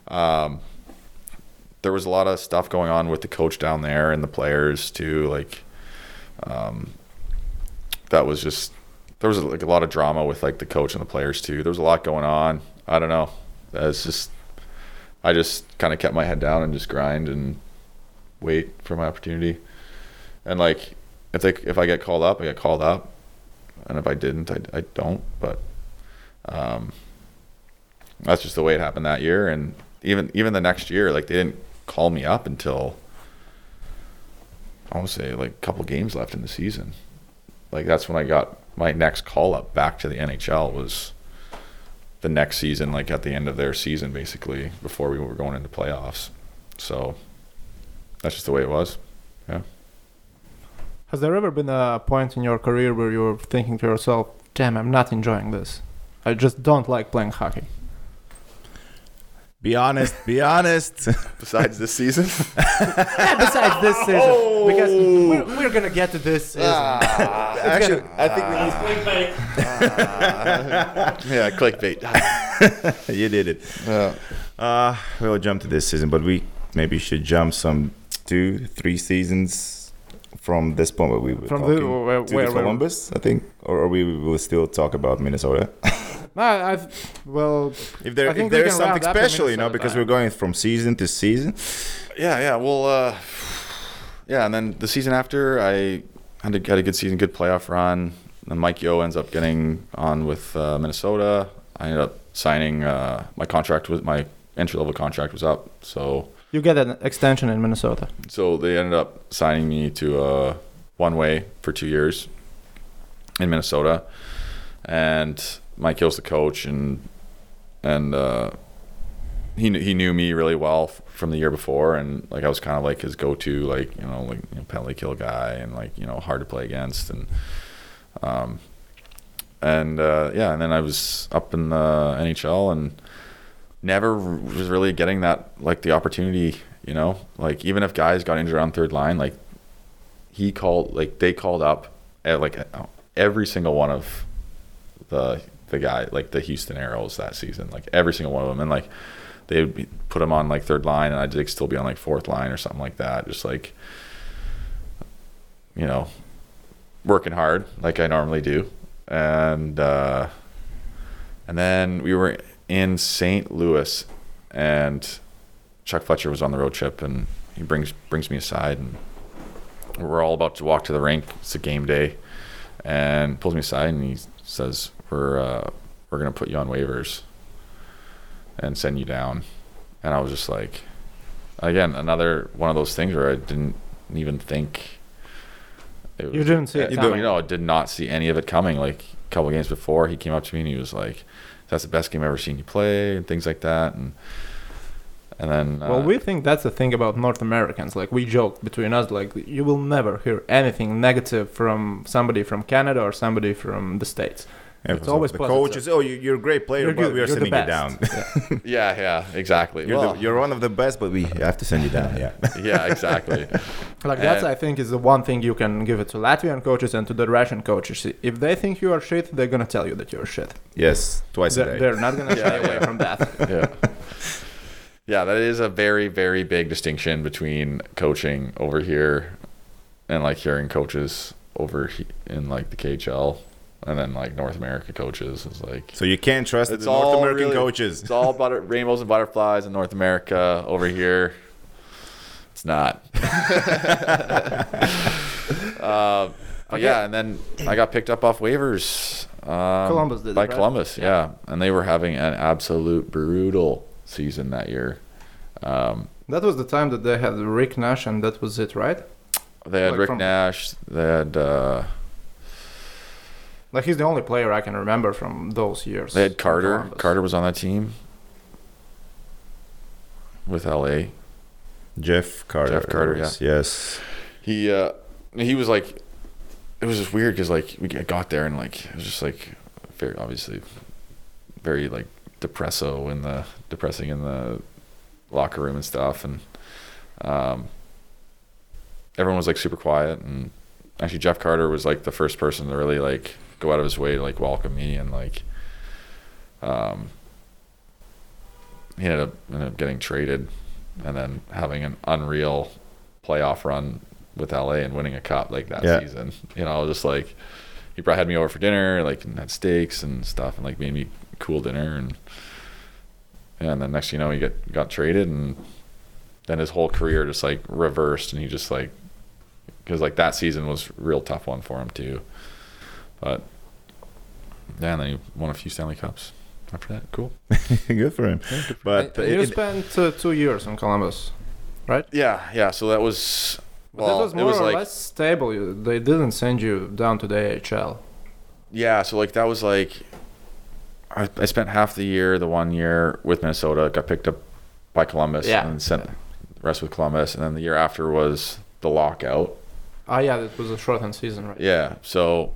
um, there was a lot of stuff going on with the coach down there and the players too. Like um, that was just there was like a lot of drama with like the coach and the players too. There was a lot going on. I don't know. It's just I just kind of kept my head down and just grind and wait for my opportunity. And like if they if I get called up, I get called up, and if I didn't, I, I don't. But um, that's just the way it happened that year. And even even the next year, like they didn't call me up until I want to say like a couple games left in the season. Like that's when I got my next call up back to the NHL was the next season, like at the end of their season, basically before we were going into playoffs. So that's just the way it was. Yeah. Has there ever been a point in your career where you were thinking to yourself, "Damn, I'm not enjoying this. I just don't like playing hockey." Be honest. Be honest. Besides this season, Yeah, besides this season, because we're, we're gonna get to this season. Actually, I think we need Clickbait. yeah, clickbait. you did it. Uh, we'll jump to this season, but we maybe should jump some two, three seasons from this point where we were From the- talking where- to where- the where- Columbus, I think, or, or we will still talk about Minnesota. No, I've well, if there I if think we there's something special, you know, Minnesota. because we're going from season to season. Yeah, yeah. Well, uh, yeah, and then the season after, I had a, had a good season, good playoff run. Then Mike Yeo ends up getting on with uh, Minnesota. I ended up signing. Uh, my contract was my entry level contract was up, so you get an extension in Minnesota. so they ended up signing me to uh, one way for two years in Minnesota, and Mike Hill's the coach, and and uh, he he knew me really well f- from the year before, and like I was kind of like his go to like you know like you know, penalty kill guy, and like you know hard to play against, and um, and uh, yeah, and then I was up in the NHL and never was really getting that like the opportunity you know? Like even if guys got injured on third line like he called like they called up at, like every single one of the the guy like the Houston Aeros that season like every single one of them and like they would put him on like third line and I'd like still be on like fourth line or something like that just like you know working hard like I normally do and uh and then we were in St. Louis, and Chuck Fletcher was on the road trip, and he brings brings me aside, and we're all about to walk to the rink. It's a game day, and pulls me aside, and he says, "We're uh, we're gonna put you on waivers, and send you down." And I was just like, again, another one of those things where I didn't even think. It You didn't see it you coming. know, I did not see any of it coming. Like a couple games before, he came up to me and he was like, "That's the best game I've ever seen you play," and things like that. And and then uh, Well, we think that's the thing about North Americans. Like we joke between us, like you will never hear anything negative from somebody from Canada or somebody from the states. It's so always the positive. coach is, oh, you, you're a great player, You're but good. we are You're sending you down. best. yeah, yeah, exactly. you're, Well, the, you're one of the best, but we have to send you down. Yeah. yeah, exactly. Like that's, And- I think, is the one thing you can give it to Latvian coaches and to the Russian coaches. If they think you are shit, they're gonna tell you that you're shit. yes, twice a They're, day. they're not gonna shy away from that. yeah. Yeah, that is a very, very big distinction between coaching over here and like hearing coaches over in like the KHL and then like North America coaches is like So you can't trust It's the North American really- coaches. it's all butter rainbows and butterflies in North America over here. It's not. uh, but yeah, and then I got picked up off waivers. Um, Columbus did by right? Columbus, yeah. and they were having an absolute brutal season that year. Um, That was the time that they had Rick Nash, and that was it, right? they had Like Rick from- Nash. They had uh, Like he's the only player I can remember from those years. they had Carter. Columbus. Carter was on that team with LA. Jeff Carter. Jeff Carter, was- Yes. He uh, he was like, it was just weird because like we got there and like it was just like very obviously very like depresso in the depressing in the locker room and stuff and um everyone was like super quiet and actually Jeff Carter was like the first person to really like go out of his way to like welcome me and like um he ended up, ended up getting traded and then having an unreal playoff run with LA and winning a cup like that Yeah. season. You know, just like he brought had me over for dinner, like and had steaks and stuff, and like made me cool dinner, and and then next you know, he get got traded, and then his whole career just like reversed, and he just like because like that season was a real tough one for him too, but yeah, and then he won a few Stanley Cups after that. Cool. Good for him. But you it- spent uh, two years in Columbus, right? Yeah, yeah. So that was But well, that was it more was or like less stable. They didn't send you down to the AHL. Yeah, so like that was like I, I spent half the year, the one year with Minnesota, got picked up by Columbus Yeah. and sent the rest with Columbus, and then the year after was the lockout. Ah, yeah, it was a shortened season, right? Yeah, so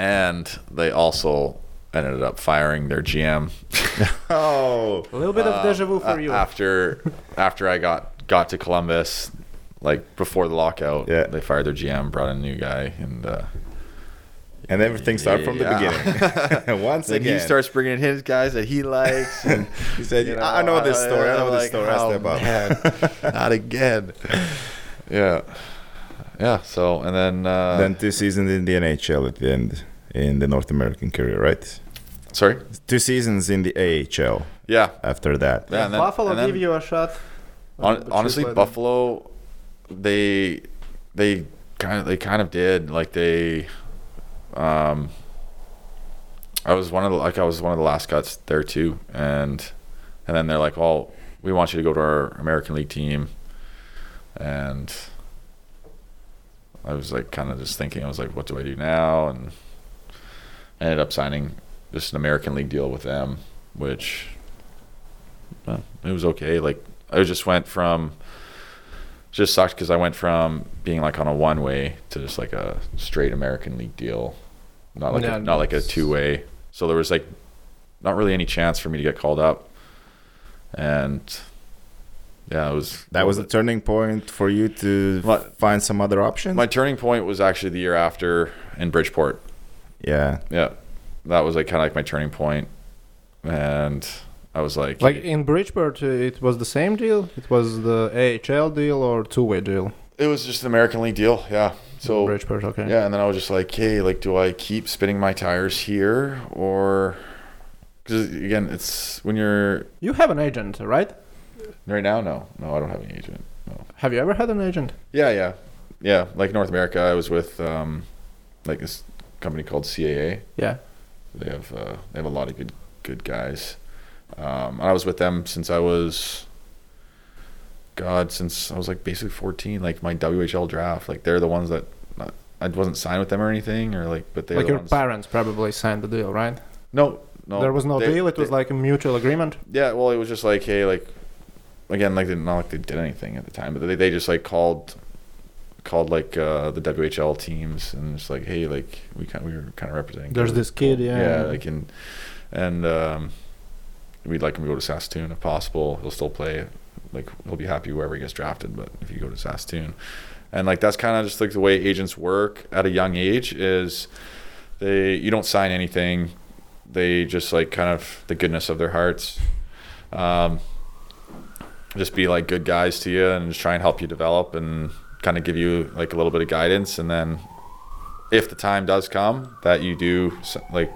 and they also ended up firing their GM oh, A little bit of deja vu for a- you. after after I got got to Columbus, like before the lockout. Yeah. they fired their GM, brought in a new guy, and uh, and everything started from the Yeah. beginning. Once then again, he starts bringing in his guys that he likes, and He said, you "I I know this story. I know I'm this like, story. "Oh, them about." man, not again. Yeah, yeah. So and then, uh, then two seasons in the NHL at the end in the North American career, right? sorry. Two seasons in the AHL Yeah, after that. Yeah, and then- Buffalo and then- give you a shot. Hon- But you honestly, played- Buffalo, they they kind of they kind of did like they. Um, I was one of the like I was one of the last cuts there too, and and then they're like, "Well, we want you to go to our American League team," and I was like, kind of just thinking, I was like, "What do I do now?" And I ended up signing just an American League deal with them, which well, it was okay. Like I just went from just sucked because I went from being like on a one way to just like a straight American League deal, not like Yeah, a, not like a two way. So there was like not really any chance for me to get called up, and yeah, it was That was a turning point for you to My- find some other options. my turning point was actually the year after in Bridgeport. Yeah, Yeah, that was like kind of like my turning point, and I was like, Like in Bridgeport, uh, it was the same deal. It was the AHL deal or two-way deal. it was just an American League deal. Yeah, so Bridgeport, okay. Yeah, and then I was just like, hey, like, do I keep spinning my tires here or? Because again, it's when you're You have an agent, right? right now. No, no, I don't have an agent. No. Have you ever had an agent? Yeah, yeah, yeah. Like North America, I was with um, like this company called CAA. Yeah. They have uh, they have a lot of good good guys. Um, I was with them since I was. God, since I was like basically 14, like my WHL draft, like they're the ones that I wasn't signed with them or anything, or like, but they like were the your ones. parents probably signed the deal, right? No, no. there was no they- deal. It was like a mutual agreement. yeah. Well, it was just like, hey, like, again, like they not like they did anything at the time, but they they just like called, called like uh, the WHL teams and it's like, hey, like we kind we were kind of representing. There's this kid, yeah. Yeah, like and and um, we'd like him to go to Saskatoon if possible. He'll still play. Like he'll be happy wherever he gets drafted, but if you go to Saskatoon, and like that's kind of just like the way agents work at a young age is they you don't sign anything they just like kind of the goodness of their hearts um, just be like good guys to you and just try and help you develop and kind of give you like a little bit of guidance and then if the time does come that you do like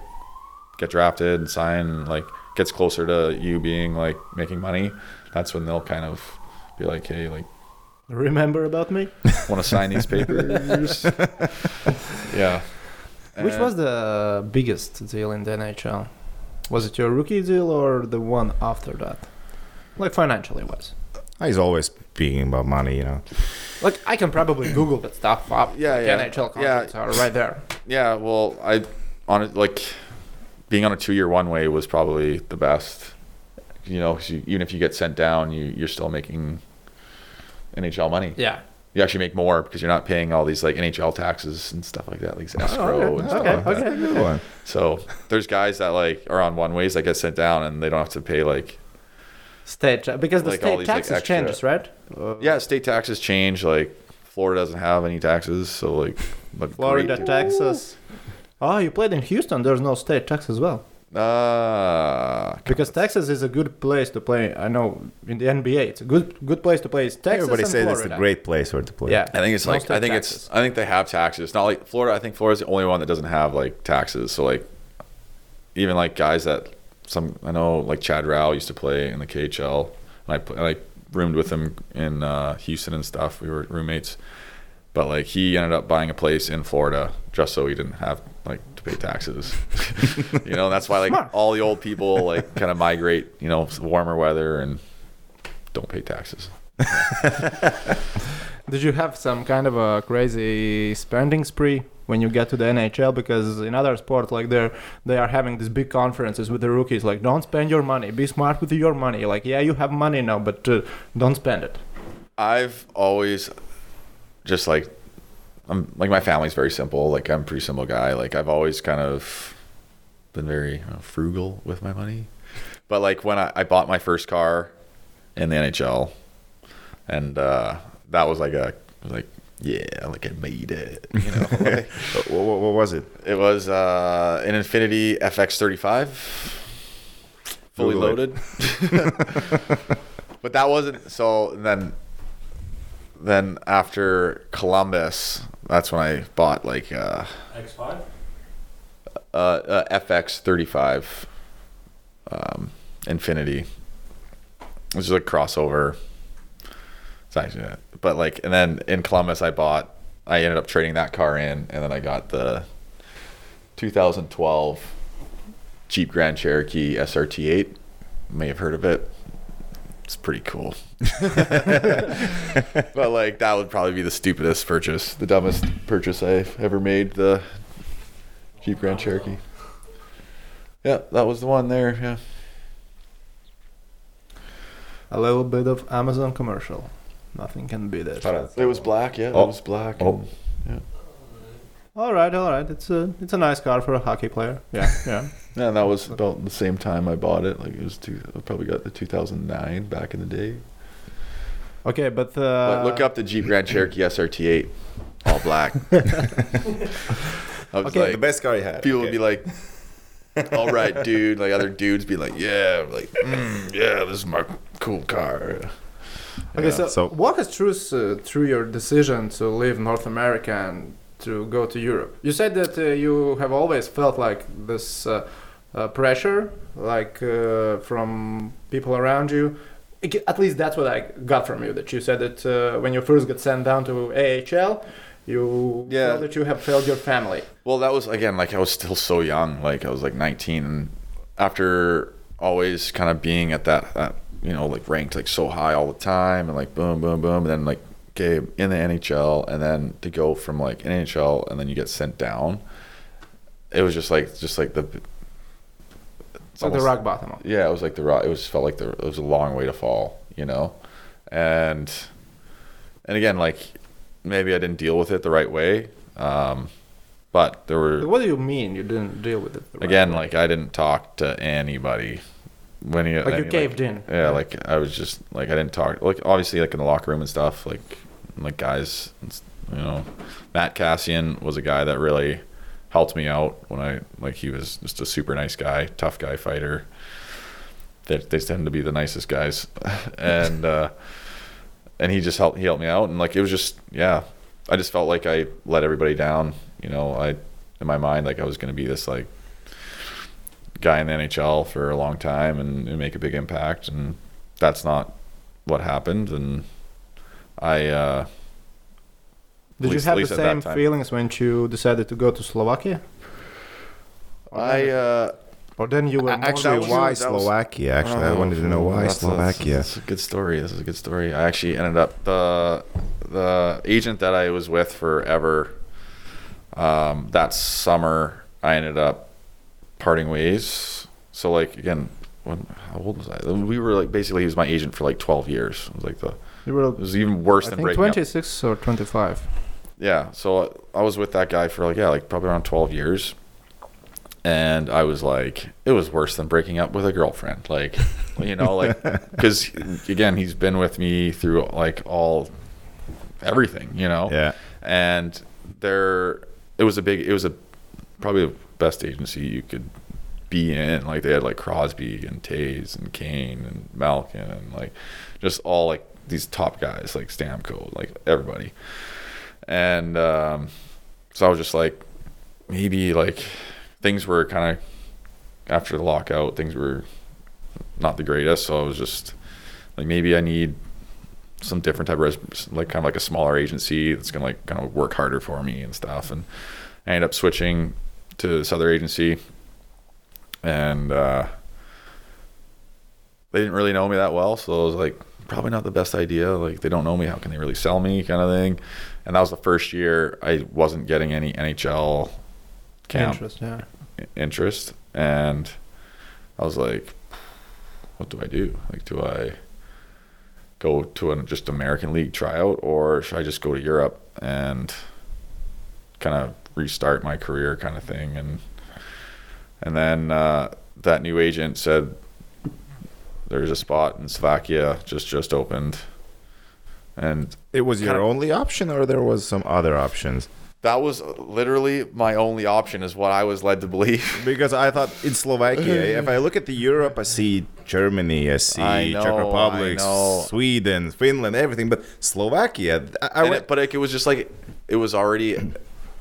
get drafted and sign and like gets closer to you being like making money that's when they'll kind of be like hey like Remember about me? want to sign these papers yeah Which And- was the biggest deal in the NHL? Was it your rookie deal or the one after that? Like financially wise. He's always speaking about money, you know. Like I can probably Google that stuff up. Yeah, Like, yeah. NHL contracts are right there. Yeah, well, I on it like being on a two-year one-way was probably the best. You know, 'cause you, even if you get sent down, you you're still making NHL money. Yeah. you actually make more because you're not paying all these like NHL taxes and stuff like that, like oh, escrow and stuff okay, like that. okay. Good one. So there's guys that like are on one ways that get sent down and they don't have to pay like State ta- because the Like state these, like, taxes extra- changes, right? Uh, yeah, state taxes change. Like Florida doesn't have any taxes, so like but Florida, great- Texas. Oh, you played in Houston. There's no state tax as well. Uh, Because Texas is a good place to play. I know in the NBA, it's a good good place to play. It's Texas Everybody and says Florida. it's a great place where to play. Yeah, I think it's No like I think taxes. it's I think they have taxes. It's not like Florida. I think Florida's the only one that doesn't have like taxes. So like even like guys that some I know like Chad Rau used to play in the KHL. And I pl- I like roomed with him in uh, Houston and stuff. We were roommates. But like he ended up buying a place in Florida just so he didn't have like to pay taxes. you know, that's why like Smart. all the old people like kind of migrate, you know, warmer weather and don't pay taxes. Did you have some kind of a crazy spending spree when you get to the NHL? Because in other sports, like they're they are having these big conferences with the rookies, like don't spend your money, be smart with your money. Like yeah, you have money now, but uh, don't spend it. I've always just like I'm like my family's very simple. Like I'm a pretty simple guy. Like I've always kind of been very uh, frugal with my money. But like when I, I bought my first car in the NHL, and uh, that was like a like yeah, like I made it. You know, like, What, what, what was it? it was uh, an Infiniti FX35, fully Google loaded. but that wasn't so. Then, then after Columbus, that's when I bought like uh, X5? uh, uh, FX35 um, Infiniti, which is a crossover. It's actually, but like, and then in Columbus, I bought. I ended up trading that car in, and then I got the 2012 Jeep Grand Cherokee SRT8. May have heard of it. It's pretty cool. but like that would probably be the stupidest purchase, the dumbest purchase I've ever made. The Jeep Grand Cherokee. Yeah, that was the one there. Yeah. A little bit of Amazon commercial. Nothing can beat it. It was black. Yeah, Oh. it was black. Oh. and- All right, all right. It's a it's a nice car for a hockey player. Yeah, yeah. yeah, and that was about the same time I bought it. Like it was two. I probably got the 2009 back in the day. Okay, but, uh, But look up the Jeep Grand Cherokee SRT8, all black. I was Okay. like, the best car you had. people Okay. would be like, "All right, dude." Like other dudes be like, "Yeah, like, mm, yeah, this is my cool car." Okay, so, so- walk us through uh, through your decision to leave North America and to go to Europe. You said that uh, you have always felt like this uh, uh, pressure, like uh, from people around you. At least that's what I got from you. That you said that uh, when you first got sent down to AHL, you Yeah. felt that you have failed your family. Well, that was again like I was still so young. Like I was like 19, and after always kind of being at that, that you know, like ranked like so high all the time, and like boom, boom, boom, and then like okay in the NHL, and then to go from like NHL, and then you get sent down. It was just like just like the. It's like the rock bottom. yeah, it was like the rock. It was felt like the it was a long way to fall, you know, and and again, like maybe I didn't deal with it the right way, um, but there were What do you mean you didn't deal with it? the right again way? like I didn't talk to anybody when he Like you caved in. Yeah, like I was just like I didn't talk like obviously like in the locker room and stuff like like guys you know Matt Kassian was a guy that really helped me out when I like he was just a super nice guy, tough guy fighter. They they tend to be the nicest guys, and uh, and he just helped he helped me out and like it was just yeah I just felt like I let everybody down. You know I in my mind like I was going to be this like guy in the NHL for a long time and, and make a big impact and that's not what happened and I uh Did you have the least at that same feelings when you decided to go to Slovakia? Or I uh or then you were A- more Actually, why was- Slovakia? Actually, I Oh, wanted to know why that's a- Slovakia. That's a good story. This is a good story. I actually ended up the the agent that I was with forever. Um, that summer, I ended up parting ways. So like again, when how old was I? We were like basically he was my agent for like 12 years. It was like the were, it was even worse I than breaking up. 26 or 25. Yeah, so I was with that guy for like yeah, like probably around 12 years. And I was like it was worse than breaking up with a girlfriend. Like, you know, like cuz again, he's been with me through like all everything, you know. Yeah. And there it was a big it was a probably best agency you could be in. Like they had like Crosby and Toews and Kane and Malkin and like just all like these top guys like Stamkos, like everybody. And um, so I was just like, maybe like things were kind of after the lockout, things were not the greatest. So I was just like, maybe I need some different type of res- like kind of like a smaller agency that's gonna like kind of work harder for me and stuff. And I ended up switching to this other agency, and uh, they didn't really know me that well, so I was like, probably not the best idea. Like they don't know me, how can they really sell me, kind of thing. And that was the first year I wasn't getting any NHL camp Interest, yeah. interest, and I was like, what do I do? Like, do I go to a just American League tryout, or should I just go to Europe and kind of restart my career, kind of thing? And and then uh, that new agent said there's a spot in Slovakia just just opened, and It was your Kinda- only option, or there was some other options? that was literally my only option, is what I was led to believe. Because I thought in Slovakia, if I look at the Europe, I see Germany, I see I know, Czech Republic, Sweden, Finland, everything. But Slovakia, I, I And it, but like, it was just like it was already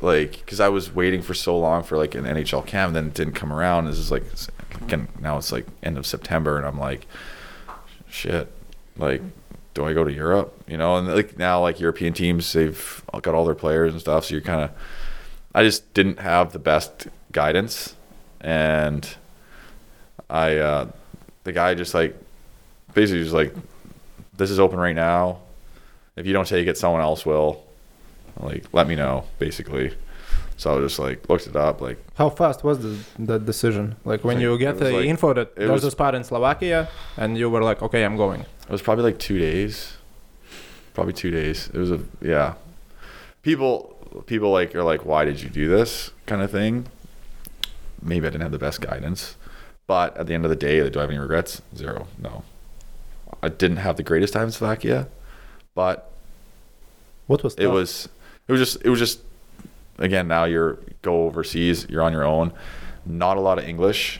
like because I was waiting for so long for like an NHL camp, then it didn't come around. This is like again now it's like end of September, and I'm like, shit, like. Do I go to Europe? You know, and like now, like European teams, they've got all their players and stuff. So you're kind of, I just didn't have the best guidance, and I, uh, the guy just like, basically just like, this is open right now. If you don't take it, someone else will. Like, let me know, basically. So I was just like looked it up, like How fast was the, the decision? Like when you get the like- info that it there's was- a spot in Slovakia, and you were like, okay, I'm going. it was probably like two days, probably two days. It was a yeah. People people like are like, why did you do this kind of thing? Maybe I didn't have the best guidance, but at the end of the day, do I have any regrets? Zero. No. I didn't have the greatest time in Slovakia, but What was it was it was just it was just again now you're go overseas you're on your own not a lot of english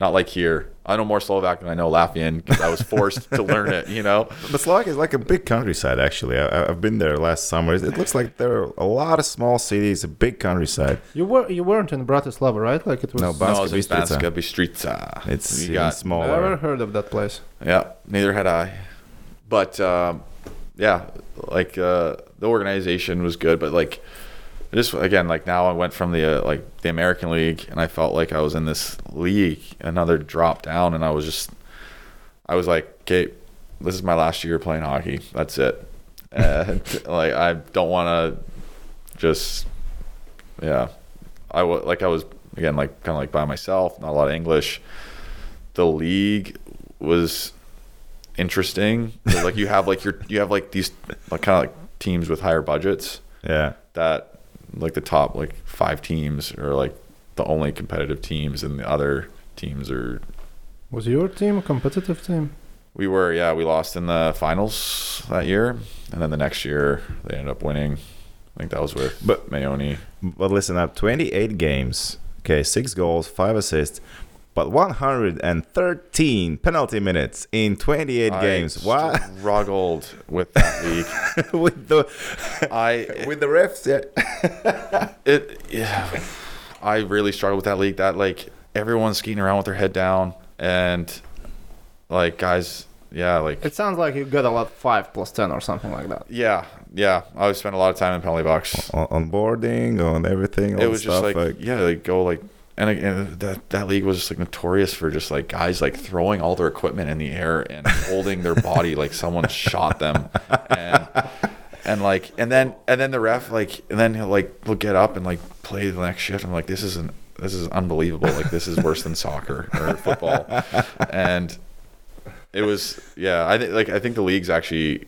not like here i know more slovak than i know latvian because i was forced to learn it you know but Slovakia is like a big countryside. Actually, I, I- I've been there last summer. It looks like there are a lot of small cities, a big countryside. You were you weren't in Bratislava, right? Like it was. No, no, Banska it was in Bystrica. Banska Bystrica. It's you even got smaller. Never heard of that place. Yeah, neither had I. But um, yeah, like uh, the organization was good, but like just again, like now I went from the uh, like the American League, and I felt like I was in this league, another drop down, and I was just, I was like, okay, this is my last year playing hockey. That's it. And like I don't want to just, yeah, I was like I was again like kind of like by myself, not a lot of English. The league was interesting. like you have like your you have like these like kind of like teams with higher budgets Yeah. that like the top like five teams are like the only competitive teams and the other teams are Was your team a competitive team? we were yeah we lost in the finals that year and then the next year they ended up winning i think that was with But- Mayoni. But listen up, 28 games. Okay, six goals, five assists, but 113 penalty minutes in 28 I games. Why? struggled with that league with the i with the refs, yeah. it yeah, I really struggled with that league. That like everyone's skating around with their head down, and like guys, yeah, like It sounds like you got a lot five plus ten or something like that. yeah, yeah. I would spend a lot of time in penalty box. on, on boarding, on everything. All It the was just stuff, like, yeah, like go like. And, and that that league was just like notorious for just like guys like throwing all their equipment in the air and holding their body like someone shot them, and and like and then and then the ref like and then he'll like he'll get up and like play the next shift. I'm like this isn't this is unbelievable. Like this is worse than soccer or football. And it was yeah. I think like I think the league's actually,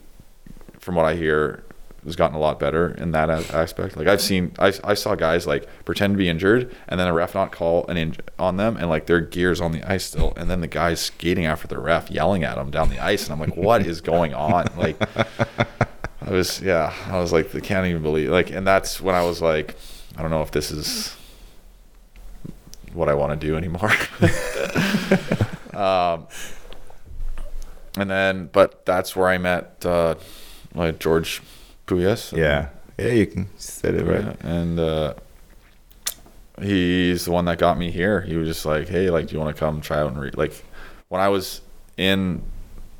from what I hear, has gotten a lot better in that aspect. Like I've seen, I, I saw guys like pretend to be injured, and then a ref not call an inj- on them, and like their gears on the ice still, and then the guys skating after the ref, yelling at them down the ice, and I'm like, what is going on? Like, I was yeah, I was like, I can't even believe like, and that's when I was like, I don't know if this is what I want to do anymore. um, and then, but that's where I met uh, like George Puyas. Yeah. Yeah, you can said it right. Right. And uh, he's the one that got me here. He was just like, "Hey, like, do you want to come try out and read?" Like, when I was in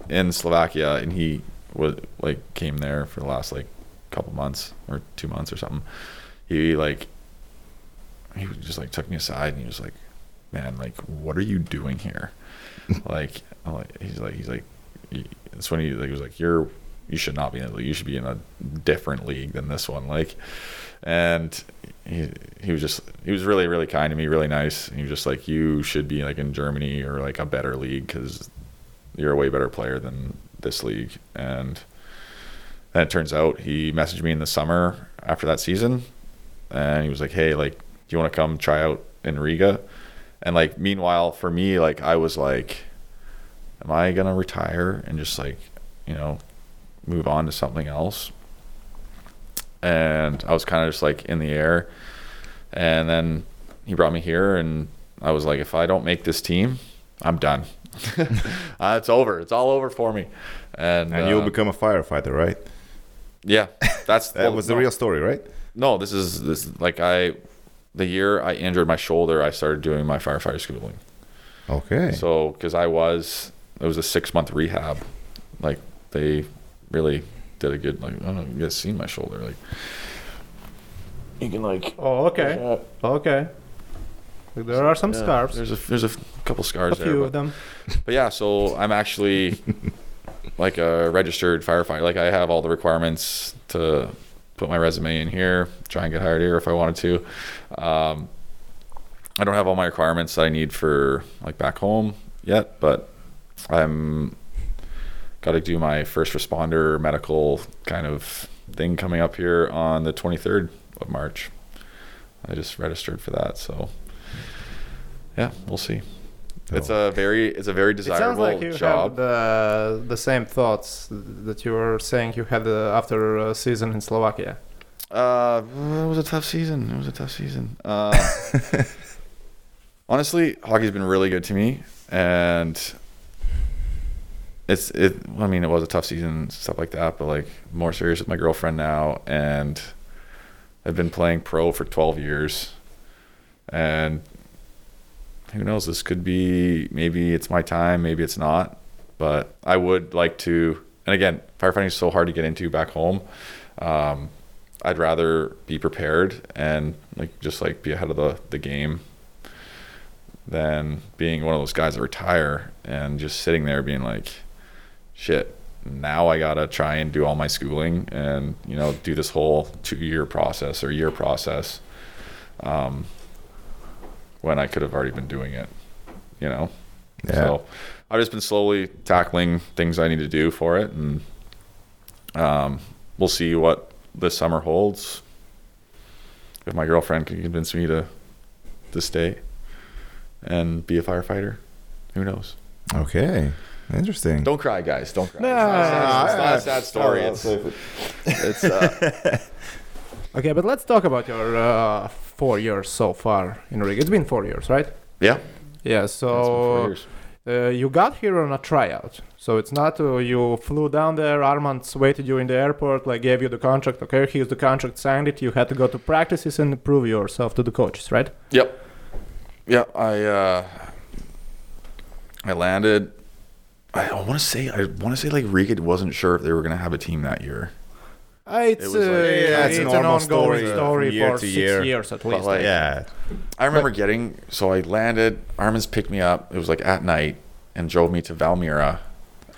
in Slovakia, and he was like came there for the last like couple months or two months or something. He like he just like took me aside and he was like, "Man, like, what are you doing here?" like, like, he's like, he's like, he- that's when he like was like, "You're." You should not be in the league. You should be in a different league than this one. Like, and he he was just he was really really kind to me, really nice. He was just like, you should be like in Germany or like a better league because you're a way better player than this league. And then it turns out he messaged me in the summer after that season, and he was like, hey, like, do you want to come try out in Riga? And like, meanwhile, for me, like, I was like, am I gonna retire and just like, you know, move on to something else? and I was kind of just like in the air. And then he brought me here, and I was like, if I don't make this team, I'm done. uh, it's over. It's all over for me. And, And you'll uh, become a firefighter, right? yeah, that's That well, was the no, real story, right? No, this is this like I, the year I injured my shoulder, I started doing my firefighter schooling. Okay. So because I was, it was a six month rehab. Like they really did a good. Like I don't know, you guys seen my shoulder? Like you can like Oh, okay. Okay. There are some Yeah, scarves. There's a there's a couple scars A there, few but, of them. but yeah. So I'm actually like a registered firefighter. Like I have all the requirements to put my resume in here, try and get hired here if I wanted to. Um, I don't have all my requirements that I need for like back home yet, but I'm got to do my first responder medical kind of thing coming up here on the 23rd of March. I just registered for that, so yeah, we'll see. It's a very it's a very It sounds desirable like you job. have the, the same thoughts that you were saying you had uh, after a season in Slovakia. Uh, it was a tough season. It was a tough season. Uh, honestly, hockey's been really good to me, and it's it. I mean, it was a tough season, stuff like that. But like more serious with my girlfriend now, and I've been playing pro for twelve years, and who knows? This could be maybe it's my time, maybe it's not. But I would like to. And again, firefighting is so hard to get into back home. Um, I'd rather be prepared and like just like be ahead of the, the game than being one of those guys that retire and just sitting there being like, shit, now I gotta try and do all my schooling and, you know, do this whole two year process or year process. Um, when I could have already been doing it, you know? Yeah. So I've just been slowly tackling things I need to do for it, and um, we'll see what this summer holds. If my girlfriend can convince me to to stay and be a firefighter, who knows? Okay. Interesting. Don't cry, guys. Don't cry. Nah, it's, not a sad, it's not a sad story. It's, it's uh, Okay, but let's talk about your uh, four years so far in Riga. It's been four years, right? yeah. Yeah. it's been four So uh, you got here on a tryout. So it's not uh, you flew down there. Armand waited you in the airport, like gave you the contract. Okay, here's the contract, signed it. You had to go to practices and prove yourself to the coaches, right? Yep. Yeah, I uh I landed I, I want to say I want to say like Riga wasn't sure if they were going to have a team that year. Uh, it's was like- uh, Yeah, it's, it's an ongoing story, story, from year for to six year. years at But, least. like, yeah. I remember getting so I landed, Armin's picked me up. It was like at night and drove me to Valmiera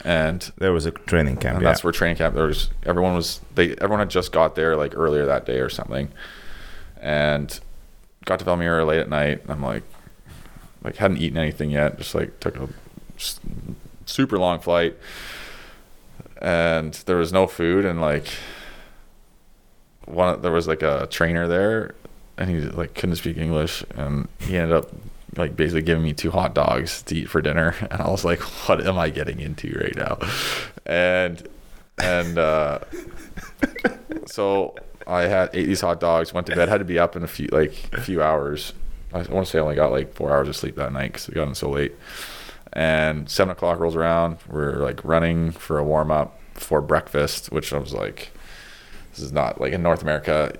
and There was a training camp. and yeah. that's where training camp there was everyone was they everyone had just got there like earlier that day or something and got to Valmiera late at night. I'm like, like hadn't eaten anything yet. Just like took a s- super long flight, and there was no food. And like, one there was like a trainer there, and he like couldn't speak English, and he ended up like basically giving me two hot dogs to eat for dinner. And I was like, what am I getting into right now? And and uh, so I had ate these hot dogs, went to bed, had to be up in a few like a few hours. I want to say I only got like four hours of sleep that night because we got in so late. And seven o'clock rolls around. We're like running for a warm up for breakfast, which I was like, this is not like in North America.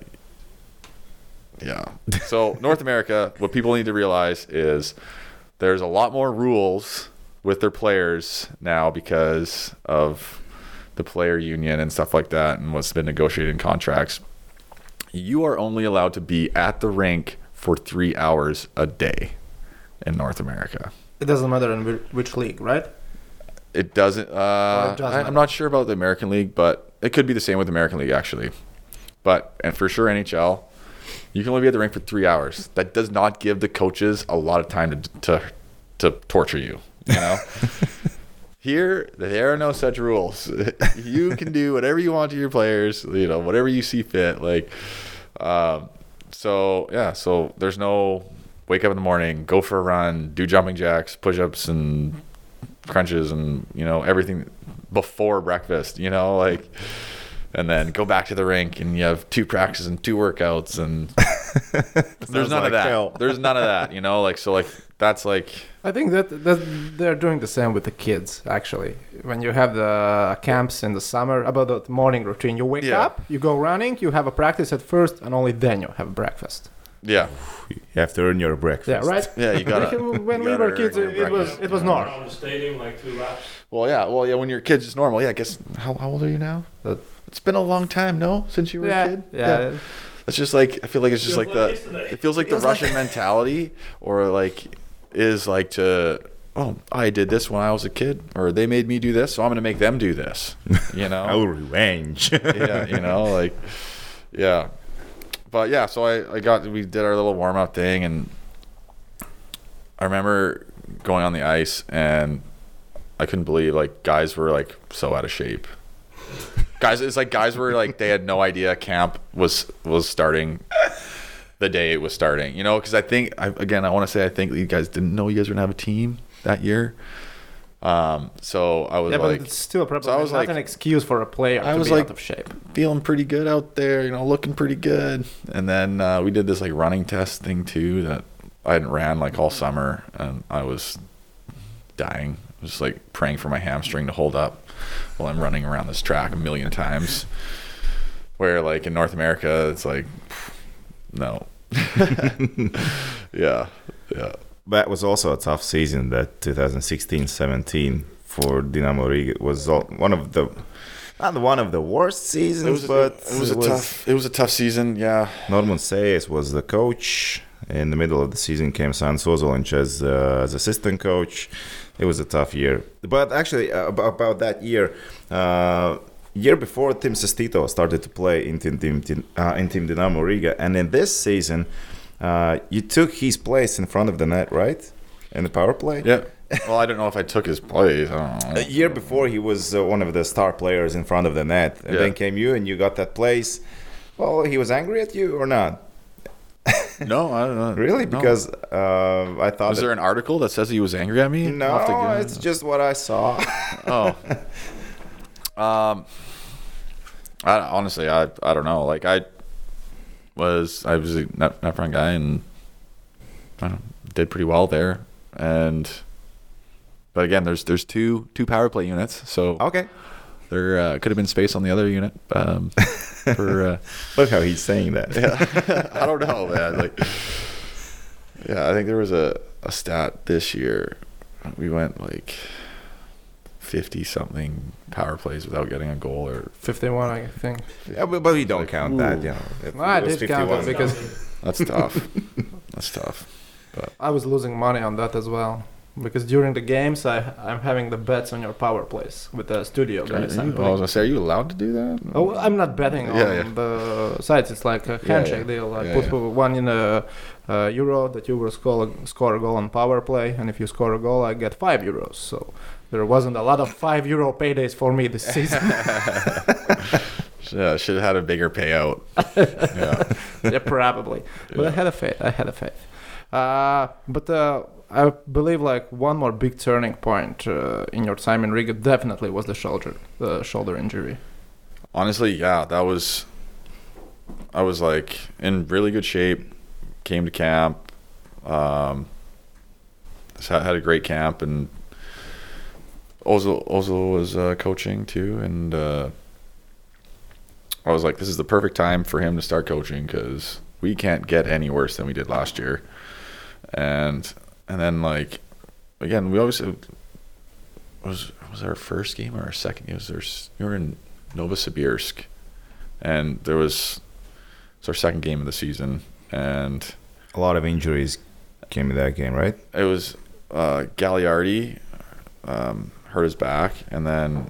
Yeah. So North America, what people need to realize is there's a lot more rules with their players now because of the player union and stuff like that and what's been negotiated in contracts. You are only allowed to be at the rink for three hours a day in North America. It doesn't matter in which league, right? It doesn't. Uh, it does I, I'm not sure about the American League, but it could be the same with the American League actually. But and for sure NHL, you can only be at the rink for three hours. That does not give the coaches a lot of time to to to torture you. You know. Here, there are no such rules. you can do whatever you want to your players. You know, whatever you see fit. Like, um, so yeah. So there's no wake up in the morning, go for a run, do jumping jacks, push-ups, and crunches, and you know everything before breakfast. You know, like, and then go back to the rink, and you have two practices and two workouts, and there's none like of that. hell. There's none of that. You know, like so, like that's like I think that, that they're doing the same with the kids actually. When you have the camps in the summer about the morning routine, you wake Yeah. up, you go running, you have a practice at first, and only then you have breakfast. Yeah, You have to earn your breakfast. Yeah, right. yeah. You gotta. when you we gotta were kids, it, it was breakfast. it was normal. Around the stadium like two laps. Well, yeah. Well, yeah. When you're kids, it's normal. Yeah. I guess. How, how old are you now? Uh, It's been a long time, no, since you were Yeah, a kid. yeah. yeah. It's just like I feel like it's just like like the. yesterday. It feels like the Russian mentality, or like, is like to. Oh, I did this when I was a kid, or they made me do this, so I'm gonna make them do this. You know. I will revenge. yeah, you know, like, yeah. But yeah, so I, I got, we did our little warm up thing, and I remember going on the ice, and I couldn't believe, like, guys were, like, so out of shape. guys, it's like guys were, like, they had no idea camp was, was starting the day it was starting, you know, because I think, I, again, I want to say, I think you guys didn't know you guys were to have a team that year. Um, so I was Yeah, like, but it's still probably so I was not like- an excuse for a player I was like- out of shape. feeling pretty good out there, you know, looking pretty good. And then uh, we did this like running test thing too that I hadn't ran like all summer, and I was dying, i just like praying for my hamstring to hold up while I'm running around this track a million times. Where like in North America, it's like no, yeah, yeah. That was also a tough season. That 2016-17 for Dinamo Riga It was all, one of the not one of the worst seasons, but it was a tough, it was a tough season. Yeah, Normunds Sejejs was the coach. In the middle of the season came Sandis Ozolinsh as uh, as assistant coach. It was a tough year. But actually, uh, about, about that year, uh, year before Tim Sestito started to play in Team, team, team, uh, in team Dinamo Riga, and in this season, uh, you took his place in front of the net, right? In the power play. yeah. Well, I don't know if I took his place. I don't know. A year before, he was uh, one of the star players in front of the net, and Yeah. then came you, and you got that place. Well, he was angry at you or not? No, I don't know. Really? No. Because uh, I thought Is there an article that says he was angry at me? no, get- it's just what I saw. oh. Um. I honestly, I I don't know. Like I was, I was a net, net front guy and I know, did pretty well there. And but again, there's there's two two power play units, so okay, there uh, could have been space on the other unit. Um, for uh, look how he's saying that. yeah, I don't know, man. Like, yeah, I think there was a, a stat this year. We went like fifty something power plays without getting a goal, or 51, I think. Yeah, but, but we don't count that. You know, If I it was did count it because that's tough. that's tough. But I was losing money on that as well. because during the games I I'm having the bets on your power plays with the studio Are guys. you- I'm I was gonna say, are you allowed to do that? Oh, I'm not betting on Yeah, yeah. the sites. It's like a handshake yeah. deal. I Yeah, put yeah. one in a uh, euro that you will score score a goal on power play, and if you score a goal, I get five euros. So there wasn't a lot of five euro paydays for me this season. Yeah, should have had a bigger payout. yeah. yeah, probably. But I had a faith. I had a faith. Uh, but uh, I believe like one more big turning point uh, in your time in Riga definitely was the shoulder, the shoulder injury. Honestly, yeah, that was. I was like in really good shape. Came to camp. Um, had a great camp, and Ozil Ozil was uh, coaching too, and uh, I was like, this is the perfect time for him to start coaching because we can't get any worse than we did last year, and and then like again, we always was was our first game or our second game? Was there, we were in Novosibirsk, and there was it's our second game of the season, and A lot of injuries came in that game, right? it was uh, Gagliardi um, hurt his back, and then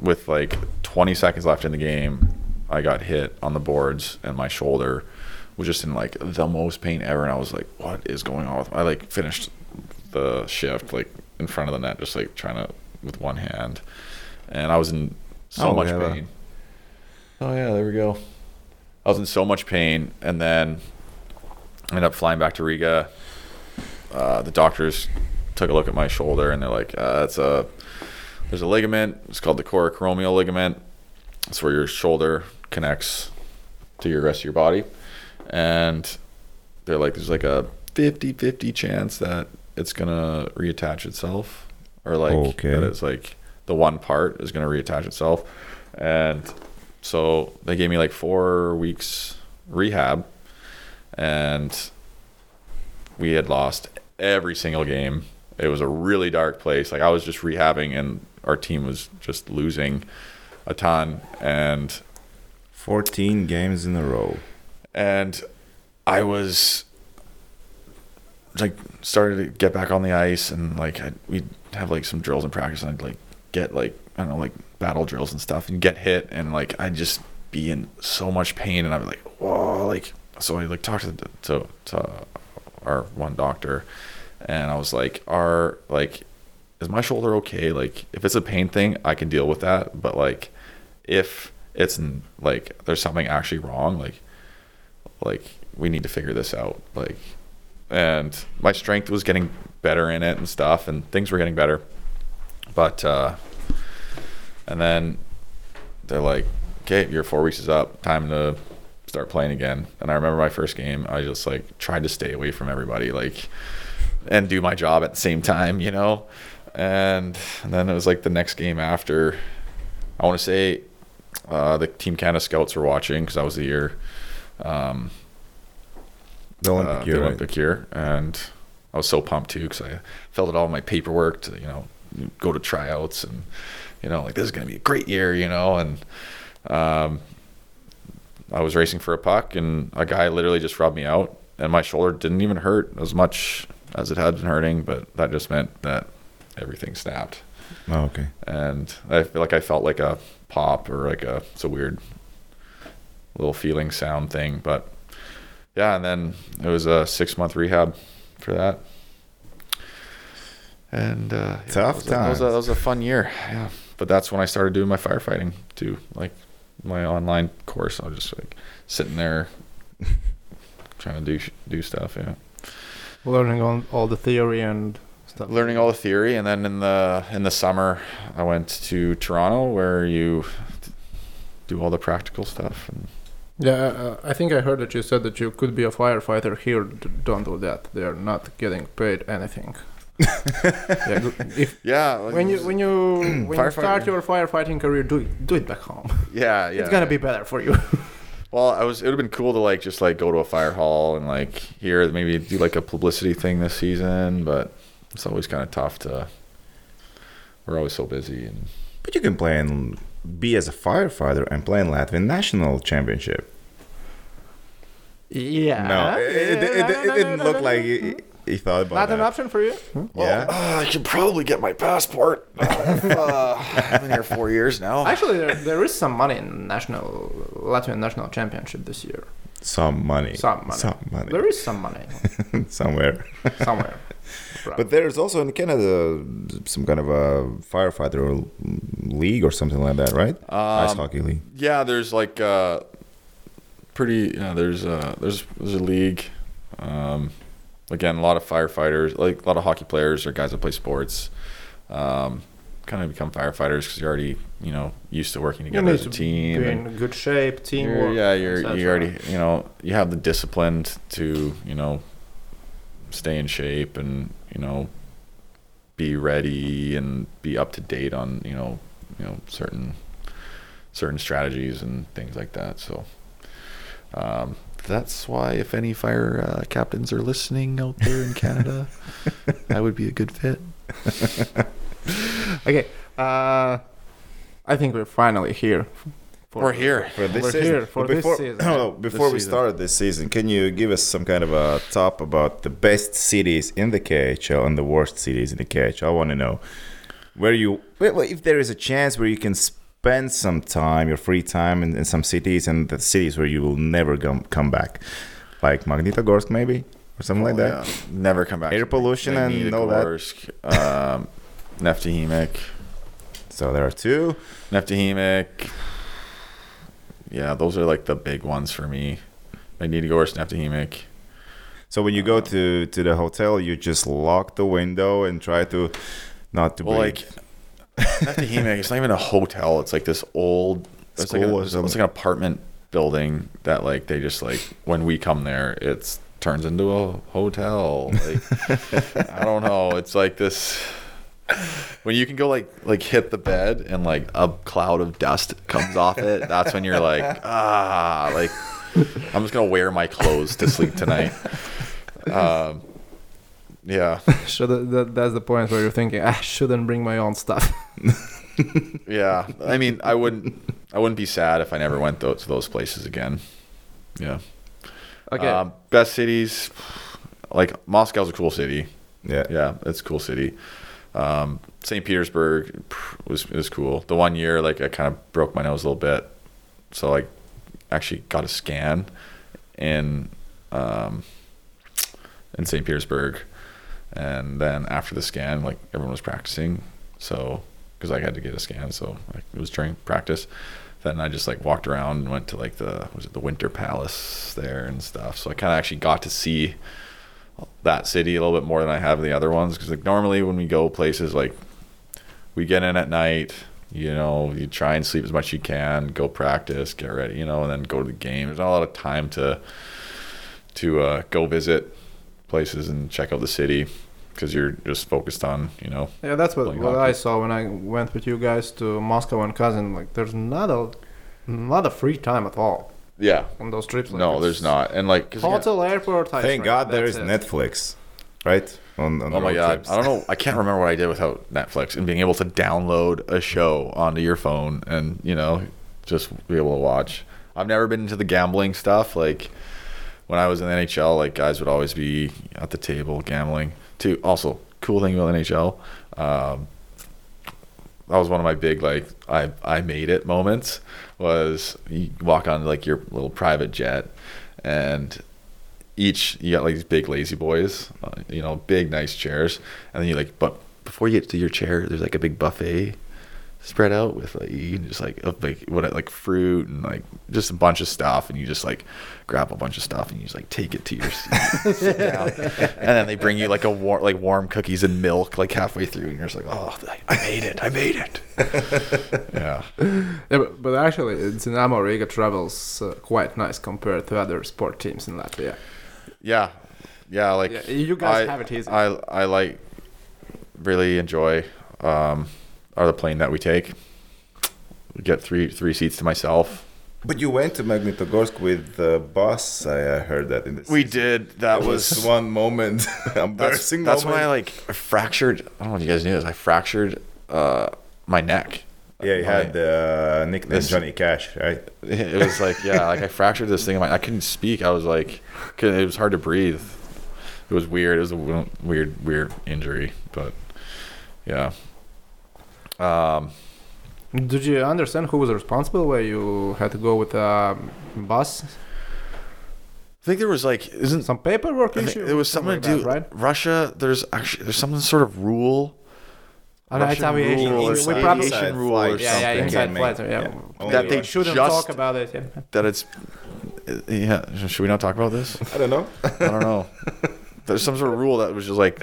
with like 20 seconds left in the game, I got hit on the boards, and my shoulder was just in like the most pain ever, and I was like, "What is going on?" with I like finished the shift like in front of the net, just like trying to with one hand, and I was in so Oh, much have a- pain. Oh yeah, there we go. I was in so much pain, and then I ended up flying back to Riga. Uh, the doctors took a look at my shoulder, and they're like, uh, "It's a there's a ligament. It's called the coracoacromial ligament. It's where your shoulder connects to your rest of your body, and they're like, there's like a 50-50 chance that it's gonna reattach itself, or like Okay. that it's like the one part is gonna reattach itself, and so they gave me like four weeks rehab, and we had lost every single game. It was a really dark place. Like I was just rehabbing, and our team was just losing a ton, and 14 games in a row. and I was like started to get back on the ice and like I'd, we'd have like some drills in practice and I'd like get like I don't know like battle drills and stuff and get hit and like I'd just be in so much pain and I'd be like whoa like so I like talked to the, to, to our one doctor and I was like are like is my shoulder okay? Like if it's a pain thing I can deal with that. But like if it's like there's something actually wrong like like we need to figure this out. Like and my strength was getting better in it and stuff and things were getting better. But uh and then they're like okay your four weeks is up. Time to start playing again. And i remember my first game i just like tried to stay away from everybody. Like and do my job at the same time you know and, and then it was like the next game after i want to say uh, the team canada scouts were watching because that was the year um, The Olympic uh, year, the right? Year, and I was so pumped too because I filled out all my paperwork to you know go to tryouts and you know like this is gonna be a great year, you know, and um, I was racing for a puck and a guy literally just rubbed me out and my shoulder didn't even hurt as much as it had been hurting, but that just meant that everything snapped Oh, okay. and I feel like I felt like a pop or like a it's a weird little feeling sound thing, but yeah, and then it was a six month rehab for that. And uh, yeah, Tough that was, a, that, was a, times. that was a fun year, yeah. But that's when I started doing my firefighting too, like my online course. I was just like sitting there trying to do do stuff, yeah. Learning on all the theory and stuff. learning all the theory and then in the in the summer i went to toronto where you do all the practical stuff and Yeah, uh, I think I heard that you said that you could be a firefighter here. Don't do that. They are not getting paid anything. yeah, if yeah when you when you when you start your firefighting career, do it do it back home. yeah yeah It's gonna be better for you. Well i was it would have been cool to like just like go to a fire hall and like here maybe do like a publicity thing this season but it's always kind of tough to we're always so busy and But you can play and be as a firefighter and play in Latvian national championship. yeah. no, it, it, it, it, it didn't look like it, he thought about Not that. an option for you? Yeah. Uh, I should probably get my passport. Uh, I've been here four years now. Actually, there, there is some money in national Latvian national championship this year. Some money. Some money. Some money. There is some money Somewhere. somewhere. But there's also in Canada some kind of a firefighter league or something like that, right? Ice Um, hockey league. Yeah, there's like uh, pretty. Yeah, there's uh, there's there's a league. Um, again, a lot of firefighters, like a lot of hockey players or guys that play sports, um, kind of become firefighters because you're already you know used to working together as a team. and in good shape, you're- teamwork. yeah, you're you already you know you have the discipline to you know stay in shape and you know be ready and be up to date on you know you know certain certain strategies and things like that so um, that's why if any fire uh, captains are listening out there in canada i would be a good fit Okay. Uh, I think we're finally here. for- we're here For this We're season. here for But this before, season. no, before we season. start this season, can you give us some kind of a top about the best cities in the KHL and the worst cities in the KHL? I want to know where you, well, well, if there is a chance where you can spend some time, your free time, in, in some cities and the cities where you will never come come back, like Magnitogorsk maybe or something like that. Oh, Yeah, never come back Air pollution and all that. Magnitogorsk, um, Neftekhimik So there are two. Neftekhimik. Yeah, those are like the big ones for me. Magnitogorsk, Neftekhimik. So when you go to to the hotel, you just lock the window and try to not to Well, breathe. like Neftekhimik, it's not even a hotel. It's like this old. It's like, a, it's, like an apartment building that like they just like when we come there, it's turns into a hotel. Like I don't know. It's like this. When you can go like like hit the bed and like a cloud of dust comes off it, that's when you're like ah like I'm just gonna wear my clothes to sleep tonight. Um, yeah, So that, that, that's the point where you're thinking, I shouldn't bring my own stuff. yeah. I mean, I wouldn't I wouldn't be sad if I never went to those places again. Yeah. Okay. Um, best cities, like Moscow's a cool city. yeah. Yeah, it's a cool city. Um, St. Petersburg was was cool. The one year, like I kind of broke my nose a little bit, so like actually got a scan in um, in St. Petersburg, and then after the scan, like everyone was practicing, so because I had to get a scan, so like, it was during practice. Then I just like walked around and went to like the was it the Winter Palace there and stuff. So I kind of actually got to see that city a little bit more than I have the other ones because like normally when we go places like we get in at night, you know, you try and sleep as much as you can, go practice, get ready, you know, and then go to the game. There's not a lot of time to to uh, go visit places and check out the city because you're just focused on, you know, yeah, that's what, what. I saw when I went with you guys to Moscow and Kazan. Like, there's not a not a free time at all yeah. on those trips. Like, No, there's not, and like again- Hotel, airport. ice Thank God there is it. Netflix, right? On, on Oh my god! trips. I don't know. I can't remember what I did without Netflix and being able to download a show onto your phone and you know just be able to watch. I've never been into the gambling stuff. Like when I was in the NHL, like guys would always be at the table gambling. Too. Also, cool thing about NHL. Um, that was one of my big like I I made it moments. Was you walk on like your little private jet and each you got like these big lazy boys, uh, you know, big nice chairs, and then you like, but before you get to your chair, there's like a big buffet spread out with like you can just like like what like fruit and like just a bunch of stuff, and you just like grab a bunch of stuff and you just like take it to your seat, and then they bring you like a warm like warm cookies and milk like halfway through, and you're just like, oh, I made it, I made it. yeah, Yeah, but, but actually, Dinamo Riga travels uh, quite nice compared to other sport teams in Latvia. yeah, yeah. Like Yeah, you guys I- have it easy. I I like really enjoy um, are the plane that we take. We get three three seats to myself. But you went to Magnitogorsk with the bus. I uh, heard that in the. We season. did. That That was was one moment, that's, embarrassing that's when moment. I like fractured. I don't know if you guys knew this. I fractured uh, my neck. yeah, you My- had the uh, nickname This- Johnny Cash, right? It was like yeah, like I fractured this thing. in my- I couldn't speak. I was like, it was hard to breathe. it was weird. It was a weird, weird injury, but yeah. Um, Did you understand who was responsible where you had to go with a bus? I think there was like isn't Some paperwork I think issue? there was something like to do that, right? Russia. There's actually there's some sort of rule. Oh, no, it's Russian aviation. rule We- or we probably- aviation rule or flights. Yeah, yeah, something. inside Can't flights. Yeah, yeah. That That they they shouldn't just- talk about it. Yeah. That it's yeah. Should we not talk about this? I don't know. I don't know. There's some sort of rule that was just like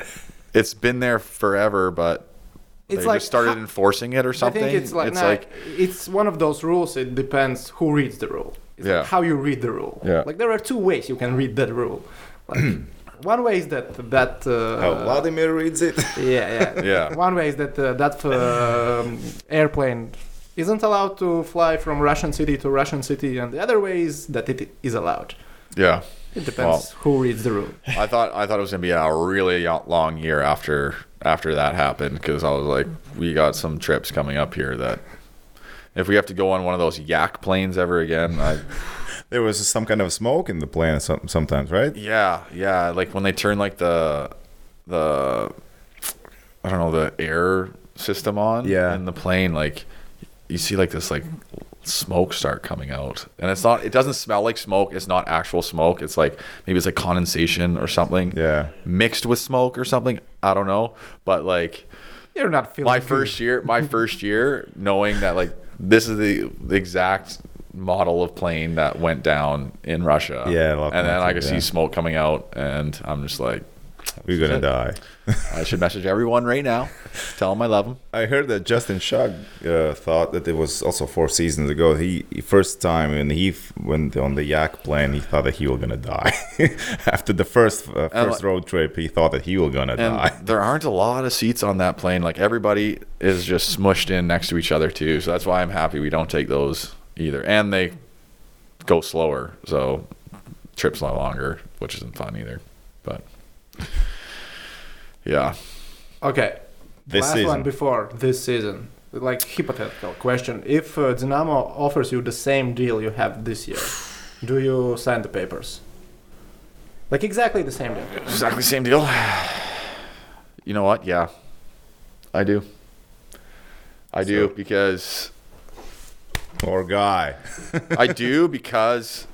it's been there forever, but It's they like just started enforcing it or something. I think it's like, nah, it's one of those rules. It depends who reads the rule. It's like Yeah. how you read the rule. Yeah. Like there are two ways you can read that rule. Like, one way is that that. Uh, How Vladimir reads it. Yeah, yeah. Yeah. One way is that uh, that um airplane isn't allowed to fly from Russian city to Russian city, and the other way is that it is allowed. yeah. It depends who reads the rule. I thought I thought it was gonna be a really long year after after that happened because I was like, we got some trips coming up here that if we have to go on one of those yak planes ever again, I, There was some kind of smoke in the plane sometimes, right? yeah, yeah, like when they turn like the the I don't know the air system on Yeah. in the plane, like you see like this like smoke start coming out and it's not it doesn't smell like smoke it's not actual smoke it's like maybe it's like condensation or something Yeah. mixed with smoke or something. I don't know, but like You're not feeling my good. first year, my first year, knowing that like this is the, the exact model of plane that went down in Russia. Yeah, and then I more, could yeah. see smoke coming out, and I'm just like, We're gonna die. I should message everyone right now, tell them I love them. I heard that Justin Shug uh, thought that it was also four seasons ago. He, first time when he f- went on the yak plane, he thought that he was gonna die. After the first uh, first like- road trip, he thought that he was gonna And die. there aren't a lot of seats on that plane. Like everybody is just smushed in next to each other too. So that's why I'm happy we don't take those either. And they go slower, so trips a lot longer, which isn't fun either. But yeah, Okay. This Last season. one before this season. Like hypothetical question: If uh, Dynamo offers you the same deal you have this year, do you sign the papers? Like exactly the same deal. exactly same deal. You know what? Yeah, I do. I do because Poor guy. I do because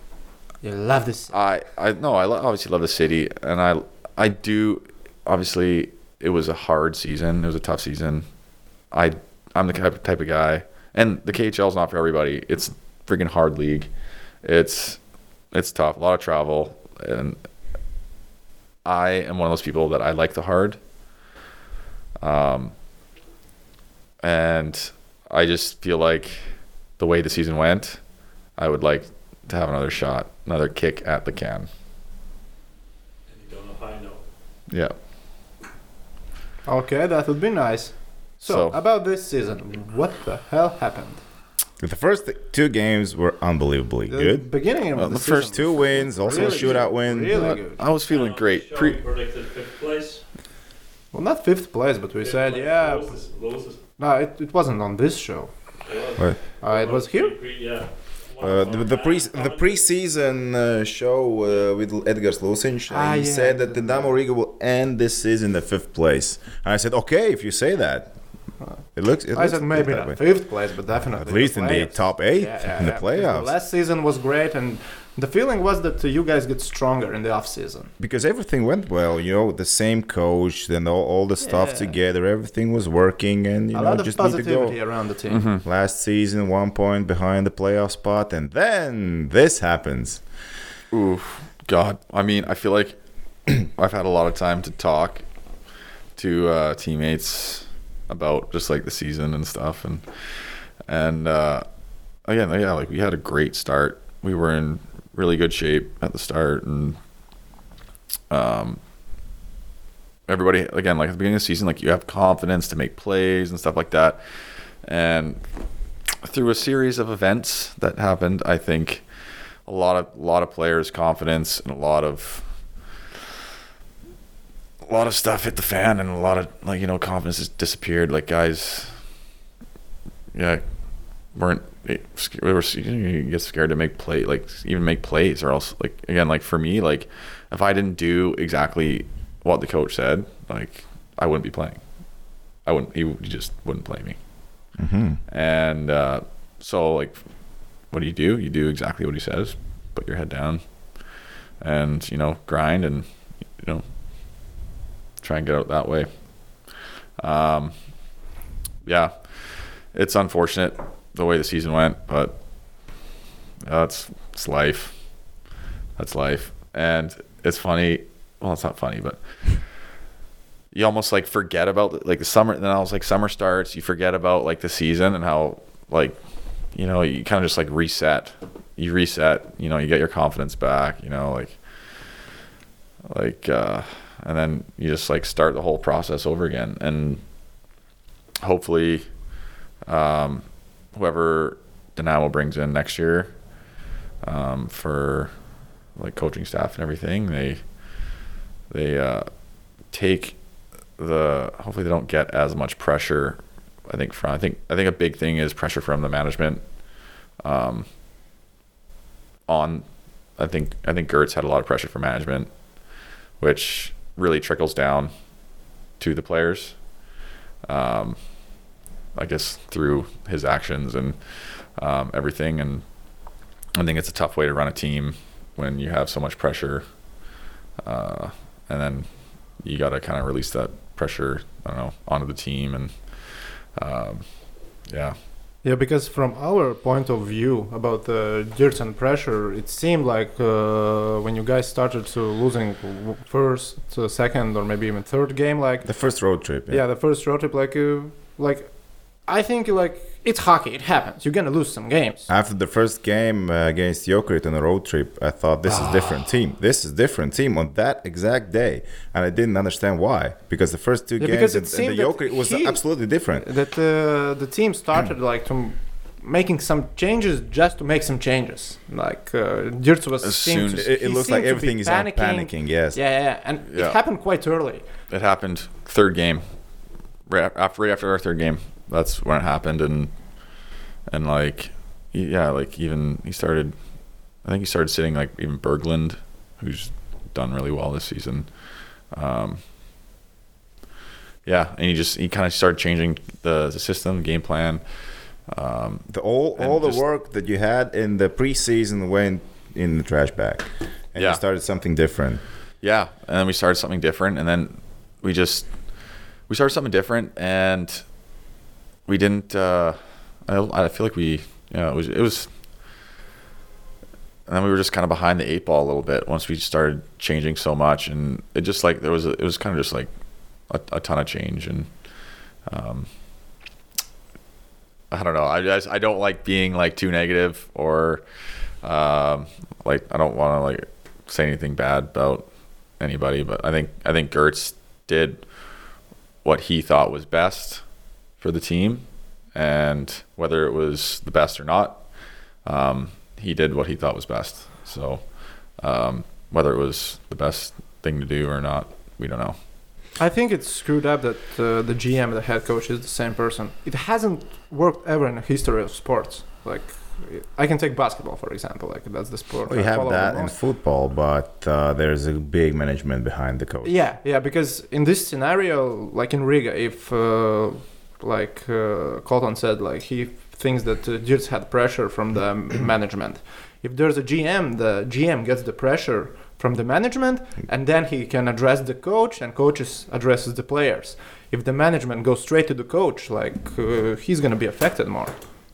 You love this. I I no I lo- obviously love the city and I I do obviously it was a hard season. It was a tough season. I I'm the type type of guy and the KHL is not for everybody. It's freaking hard league. It's it's tough. A lot of travel and I am one of those people that I like the hard. Um and I just feel like the way the season went I would like to have another shot, another kick at the can. And you don't know how I know. Yeah. Okay, that would be nice. So, So- about this season, what the hell happened? The first two games were unbelievably good. The good. beginning of Well, the, the first Two wins, also really a shootout good, win. Really good. I was feeling And great. Pre- we predicted fifth place. Well, not fifth place, but we Fifth said place, yeah. Lowest, lowest, No, it, it wasn't on this show. it What? Uh, it was here. Pre, pre, yeah. Uh, the, the pre the preseason uh, show uh, with Edgar Slusinch, uh, Ah, he yeah. said that the Dynamo Riga will end this season in the fifth place. And I said, okay, if you say that, it looks. It I looks said maybe not way. fifth place, but definitely At least in the top eight Yeah, yeah, in the playoffs. Last season was great, and the feeling was that uh, you guys get stronger in the off season. because everything went well. You know, the same coach, then all, all the stuff Yeah. together, everything was working, and you A know, lot of just need to positivity go. around the team. Last season, one point behind the playoff spot, and then this happens. Oof, God. I mean, I feel like I've had a lot of time to talk to uh, teammates about just like the season and stuff, and and uh, again, yeah, like we had a great start. We were in really good shape at the start, and um, everybody again, like at the beginning of the season, like you have confidence to make plays and stuff like that, and through a series of events that happened, I think a lot of a lot of players' confidence and a lot of a lot of stuff hit the fan and a lot of like you know confidence has disappeared. Like guys, yeah, weren't were you get scared to make play like even make plays or else like again like for me like if I didn't do exactly what the coach said, like I wouldn't be playing. I wouldn't. He, he just wouldn't play me. Mm-hmm. And uh, so, like, what do you do? You do exactly what he says. Put your head down, and you know, grind, and you know, try and get out that way. Um, yeah, it's unfortunate the way the season went, but that's it's life. That's life, and it's funny. Well, it's not funny, but you almost like forget about like the summer. Then I was like, summer starts, you forget about like the season and how like you know you kind of just like reset. You reset. You know, you get your confidence back. You know, like like uh, and then you just like start the whole process over again and hopefully um, whoever Dynamo brings in next year um, for like coaching staff and everything they they uh, take the hopefully they don't get as much pressure I think from I think I think a big thing is pressure from the management um, on I think I think Girts had a lot of pressure from management which really trickles down to the players. Um, I guess through his actions and um, everything, and I think it's a tough way to run a team when you have so much pressure, uh, and then you got to kind of release that pressure. I don't know onto the team, and um, yeah, Yeah, because from our point of view about the dirt and pressure, it seemed like uh, when you guys started to losing w- first, uh, second, or maybe even third game, like The first road trip. yeah, the first road trip, like uh, like I think like it's hockey, it happens. You're gonna lose some games. After the first game uh, against Jokerit on a road trip, I thought this is different team. This is different team on that exact day, and I didn't understand why. Because the first two Yeah, games because and, and the Jokerit was he- absolutely different. That uh, the team started like to making some changes just to make some changes. Like uh, Girts was As seemed soon to- It, it looks like everything is on panicking. Yes. Yeah, yeah, yeah. and Yeah. it happened quite early. it happened third game, right after right after our third game. That's when it happened, and and like yeah, like even he started. I think he started sitting like even Berglund, who's done really well this season. Um, yeah, and he just he kind of started changing the, the system, game plan. Um, The, all all the just- work that you had in the preseason went in the trash bag, and Yeah. you started something different. yeah, and then we started something different, and then we just we started something different, and we didn't. Uh, I, I feel like we, yeah, it was it was, and then we were just kind of behind the eight ball a little bit once we started changing so much, and it just like there was a, it was kind of just like a, a ton of change, and um, I don't know. I just I don't like being like too negative or um, like I don't want to like say anything bad about anybody, but I think I think Girts did what he thought was best for the team, and whether it was the best or not, um, he did what he thought was best. So um, whether it was the best thing to do or not, we don't know. I think it's screwed up that uh, the GM, the head coach, is the same person. It hasn't worked ever in the history of sports. Like, I can take basketball for example. Like that's the sport. We I have follow the that in football, but uh, there's a big management behind the coach. Yeah, yeah. Because in this scenario, like in Riga, if uh, like uh, Colton said, like he thinks that uh, Girts had pressure from the management. If there's a GM, the GM gets the pressure from the management, and then he can address the coach, and coaches addresses the players. If the management goes straight to the coach, like uh, he's gonna be affected more.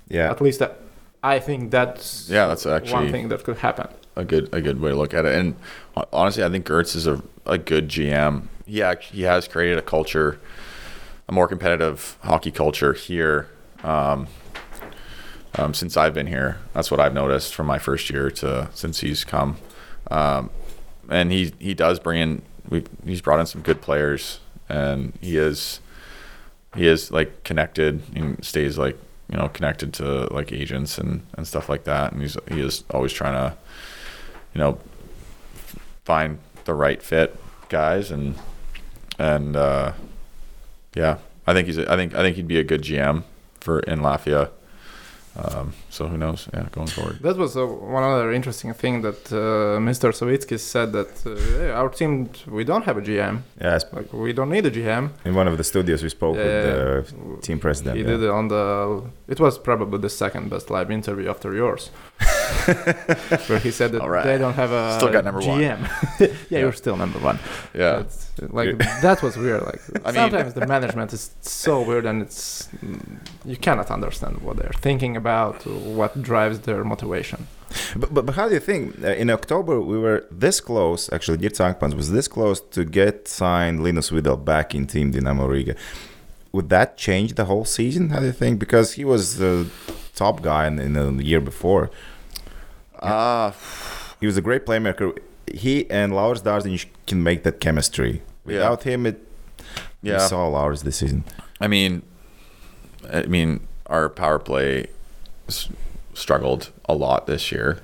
Yeah. At least that, I think that's Yeah, that's actually one actually thing that could happen. a good a good way to look at it. And honestly, I think Girts is a, a good GM. He act, he has created a culture, a more competitive hockey culture here. Um, um, since I've been here, that's what I've noticed from my first year to since he's come. Um, and he he does bring in we he's brought in some good players, and he is he is like connected and stays like you know connected to like agents and and stuff like that. And he's he is always trying to you know find the right fit guys and and uh, yeah, I think he's a, I think I think he'd be a good GM for in Lafayette. Um, so who knows? Yeah, going forward. That was uh, one other interesting thing that uh, Mr. Savickis said that uh, hey, our team we don't have a GM. Yeah, Like we don't need a GM. in one of the studios we spoke with the team president. He yeah. did it on the. It was probably the second best live interview after yours, where he said that right. they don't have a Still got number one. GM. yeah, you're still number one. Yeah. Like that was weird. Like I mean- sometimes the management is so weird, and it's you cannot understand what they're thinking about, what drives their motivation. But, but, but how do you think? Uh, in October, we were this close. Actually, Girts Ankipans was this close to get signed Linus Videll back in Team Dynamo Riga. Would that change the whole season? How do you think? Because he was the top guy in, in the year before. Uh, He was a great playmaker. He and Lauris Darzins can make that chemistry. Yeah. Without him, it we yeah. saw Lars this season. I mean, I mean, our power play s- struggled a lot this year.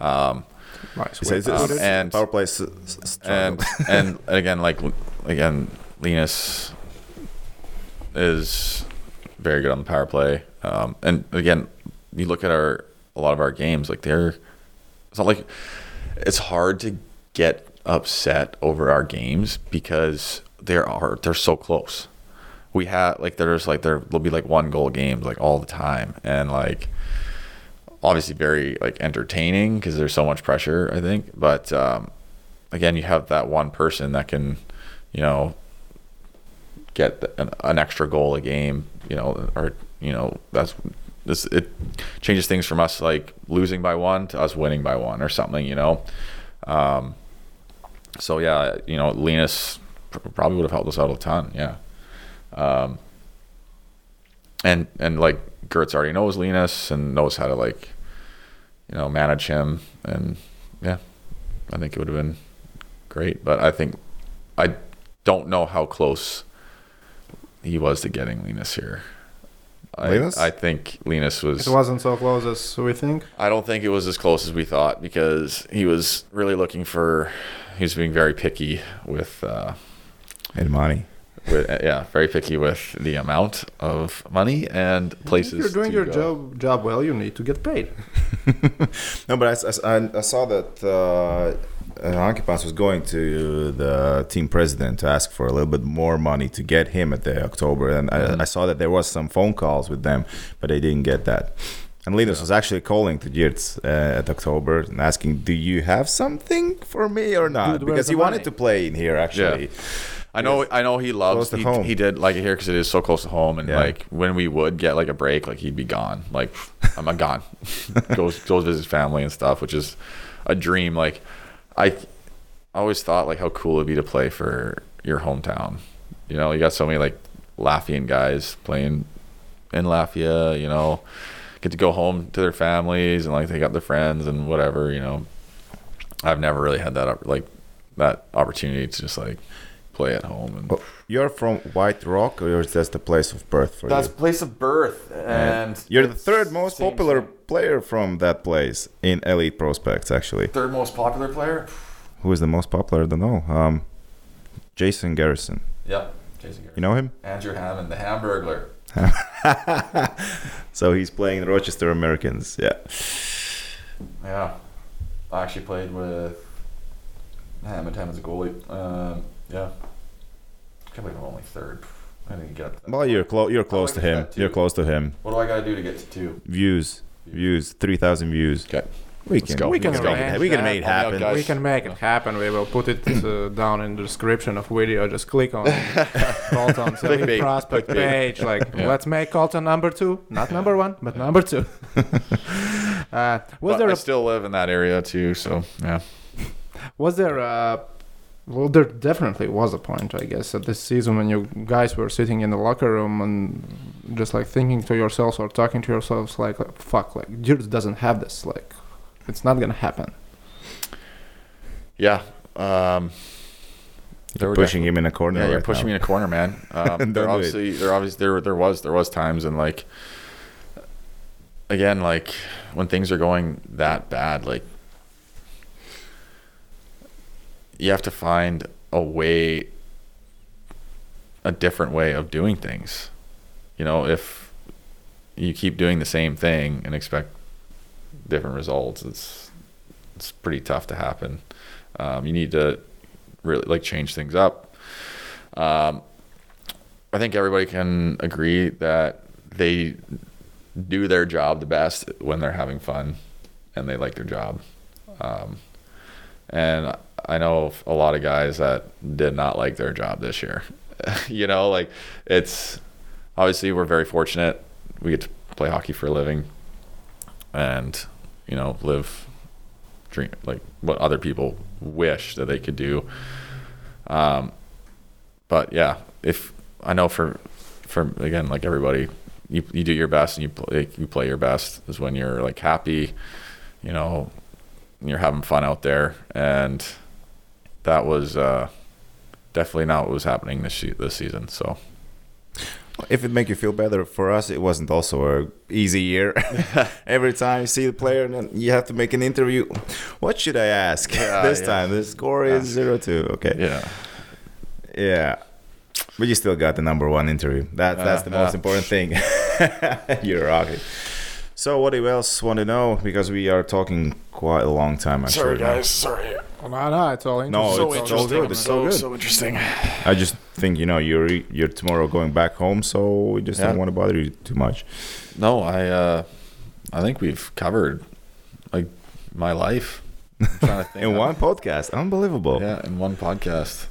Um, Nice. So Um, and- power play s- s- and and again, like again, Linus is very good on the power play. Um, and again, you look at our a lot of our games, like they're it's not like it's hard to get upset over our games because there are they're so close. We have like there's like there will be like one goal games like all the time, and like obviously very like entertaining because there's so much pressure. I think, but um, again, you have that one person that can, you know, get an, an extra goal a game. You know, or you know that's this it changes things from us like losing by one to us winning by one or something. You know, um, so yeah, you know, Linus pr- probably would have helped us out a ton. Yeah. Um, and and like Girts already knows Linus and knows how to like, you know, manage him, and yeah, I think it would have been great. But I think I don't know how close he was to getting Linus here. I, Linus? I think Linus was. It wasn't so close as we think. I don't think it was as close as we thought because he was really looking for. He was being very picky with. Uh, and money. With yeah, very picky with the amount of money and places. If you're doing to your go. job job well, you need to get paid. No, but I, I, I saw that uh, Ankipans was going to the team president to ask for a little bit more money to get him at the October, and Mhm. I, I saw that there was some phone calls with them, but they didn't get that. And Linus was actually calling to Girts uh, at October and asking, "Do you have something for me or not?" Dude, because the he wanted money? to play in here actually. I know, I know he loves. He, home. he did like it here because it is so close to home, and Yeah. like when we would get like a break, like he'd be gone. Like I'm not gone. goes goes visit his family and stuff, which is a dream. Like I I always thought like how cool it'd be to play for your hometown. You know, you got so many like Latvian guys playing in Latvia. You know, get to go home to their families and like they got their friends and whatever. You know, I've never really had that like that opportunity to just like play at home and Oh, You're from White Rock, or is that the place of birth for that's you? That's place of birth and You're the third most popular thing. player from that place in Elite Prospects, actually. third most popular player Who is the most popular? I don't know. Um, Jason Garrison. yep Jason Garrett. You know him? Andrew Hammond the Hamburglar so he's playing the Rochester Americans. Yeah. yeah I actually played with Hammond Hammond's a goalie um, yeah can't believe I'm only third I didn't get that. Well, you're close. You're close to to him. that. You're close to him. what do I gotta do to get to two Views. Views. Three thousand views. okay We can. go. We can. Let's make go. it, we can make it Help me out, happen. We can make it happen. We will put it uh, down in the description of video. Just click on Colton's elite prospect Clickbait. page. Like, Yeah. let's make Colton number two, not number one, but number two. uh, was but there I a, still live in that area too so yeah was there a, well, there definitely was a point, I guess, at this season when you guys were sitting in the locker room and just like thinking to yourselves or talking to yourselves like, fuck, like Jules doesn't have this. Like, it's not gonna happen. yeah um there were pushing him in a corner. Yeah, you're pushing now. me in a corner, man. Um, Don't there do it. obviously, there obviously, there there was there was times and like, again, like when things are going that bad, like you have to find a way, a different way of doing things. You know, if you keep doing the same thing and expect different results. It's it's pretty tough to happen. Um, you need to really like change things up. Um, I think everybody can agree that they do their job the best when they're having fun and they like their job. Um, and I know a lot of guys that did not like their job this year. you know, like it's obviously we're very fortunate. We get to play hockey for a living and, you know, live dream like what other people wish that they could do. Um, but yeah, if I know for for again like everybody, you you do your best and you play you play your best is when you're like happy, you know, you're having fun out there, and that was uh, definitely not what was happening this this season. So. If it make you feel better, for us it wasn't also a easy year. Every time you see the player, and you have to make an interview. What should I ask Yeah, this yeah. time? The score is zero two. Okay. Yeah. Yeah. But you still got the number one interview. That, that's the Uh, most uh. important thing. You're rocking. So, what do you else want to know? Because we are talking quite a long time. Actually. Sorry. No, no, it's all No, interesting. it's all good. It's so good. So interesting. I just think you know you're you're tomorrow going back home, so we just Yeah. don't want to bother you too much. No, I uh, I think we've covered like my life. I'm trying to think. In one podcast, unbelievable. Yeah, in one podcast.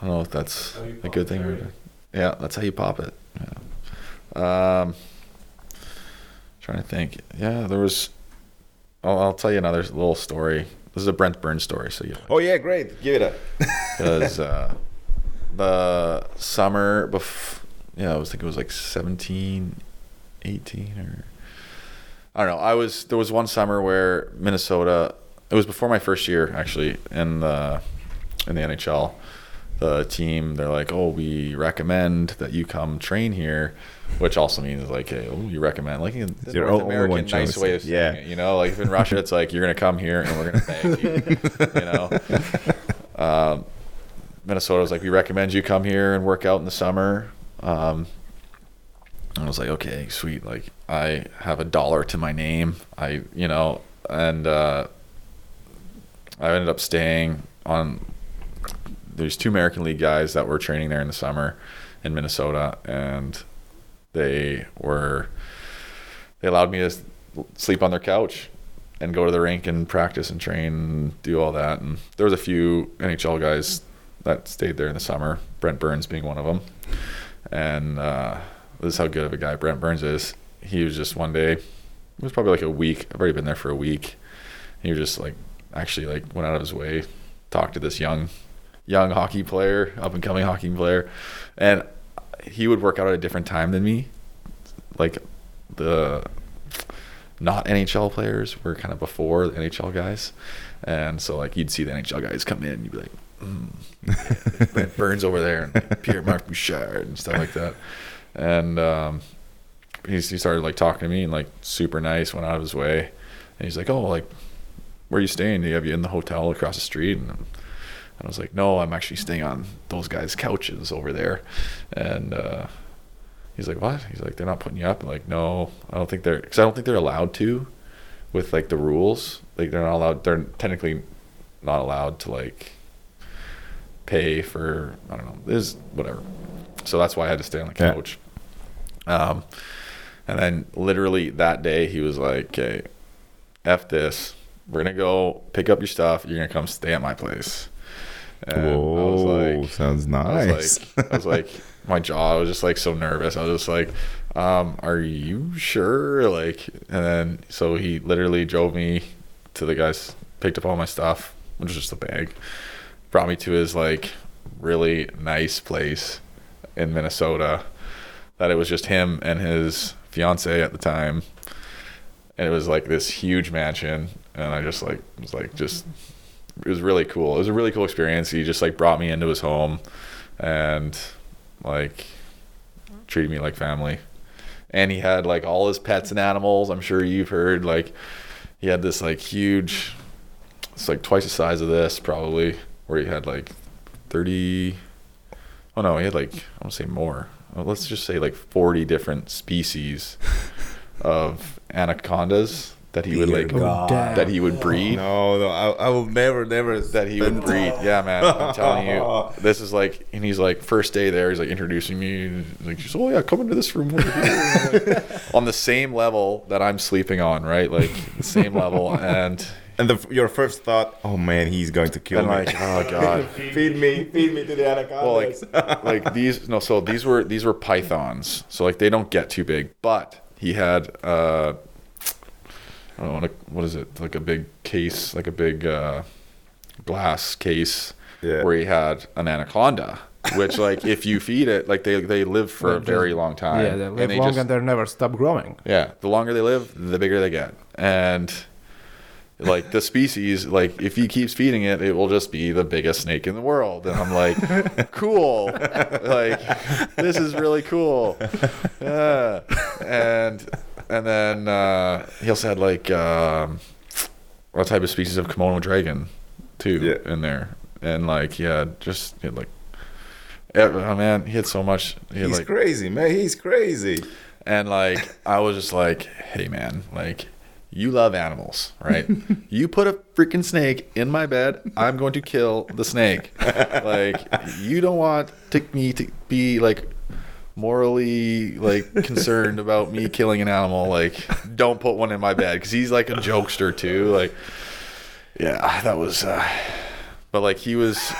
I don't know if that's a good thing. Or, yeah, that's how you pop it. Yeah. Um, trying to think. Yeah, there was. I'll, I'll tell you another little story. This is a Brent Burns story, so you Oh yeah, great. Give it up. because uh, the summer before, yeah, I was thinking it was like 17, 18 or I don't know. I was there was one summer where Minnesota. It was before my first year actually in the in the NHL. The team they're like, oh, we recommend that you come train here, which also means like, hey, oh, you recommend like in the your North American nice way of saying Yeah. it. You know, like if in Russia it's like you're gonna come here and we're gonna thank you. you know. Um, Minnesota was like, we recommend you come here and work out in the summer. Um, I was like, okay, sweet. Like, I have a dollar to my name. I, you know, and uh, I ended up staying on. There's two American League guys that were training there in the summer in Minnesota, and they were. They allowed me to sleep on their couch and go to the rink and practice and train and do all that. And there was a few NHL guys that stayed there in the summer. Brent Burns being one of them. And uh, this is how good of a guy Brent Burns is. He was just one day. It was probably like a week. I've already been there for a week. He was just like actually like went out of his way, talked to this young, young hockey player, up and coming hockey player, and he would work out at a different time than me. Like the not NHL players were kind of before the NHL guys, and so like you'd see the NHL guys come in, you'd be like, mm, yeah, Burns over there, and Pierre Marc Bouchard and stuff like that, and um, he he started like talking to me and like super nice, went out of his way, and he's like, oh like, where are you staying? Do you have you in the hotel across the street? And I was like, no, I'm actually staying on those guys' couches over there, and. uh He's like, what? He's like, they're not putting you up. I'm like, no, I don't think they're, because I don't think they're allowed to, with like the rules. Like they're not allowed. They're technically not allowed to like pay for. I don't know. This whatever. So that's why I had to stay on the Yeah. couch. Um, and then literally that day he was like, okay, f this. We're gonna go pick up your stuff. You're gonna come stay at my place. And I was Whoa, like, sounds I nice. was like, I was like, my jaw was just like so nervous. I was just like, um, "Are you sure?" Like, and then so he literally drove me to the guys, picked up all my stuff, which was just a bag, brought me to his like really nice place in Minnesota. That it was just him and his fiance at the time, and it was like this huge mansion, and I just like was like just it was really cool. It was a really cool experience. He just like brought me into his home and like treated me like family. And he had like all his pets and animals. I'm sure you've heard like he had this like huge it's like twice the size of this probably where he had like 30 oh no, he had like I want to say more. Well, let's just say like 40 different species of anacondas that he would like God. that he would breed. No, no, I, I will never, never. That he would breed. Yeah, man. I'm telling you, this is like, and he's like, first day there, he's like introducing me. and Like, he's, oh yeah, come into this room over here." on the same level that I'm sleeping on, right? Like the same level, and And the, your first thought, oh man, he's going to kill and me. like, oh god. feed me, feed me to the anaconda. Well, like, like these no. So these were these were pythons. So like they don't get too big, but he had uh, I don't know what, what is it? Like a big case, like a big uh, glass case Yeah. where he had an anaconda. Which like if you feed it, like they they live for a They're just- very long time. Yeah, they And live they long just- and they never stop growing. yeah, the longer they live, the bigger they get. And like the species, like if he keeps feeding it, it will just be the biggest snake in the world. And I'm like, cool. like this is really cool. Yeah. And and then uh, he also had like um, what type of species of Komodo dragon too Yeah. in there. And like yeah, just he had like oh man, he had so much. He had he's like crazy, man. He's crazy. and like I was just like, hey man, like you love animals, right? you put a freaking snake in my bed, I'm going to kill the snake. like you don't want to, me to be like morally like concerned about me killing an animal. Like don't put one in my bed because he's like a jokester too. Like yeah, that was. uh But like he was.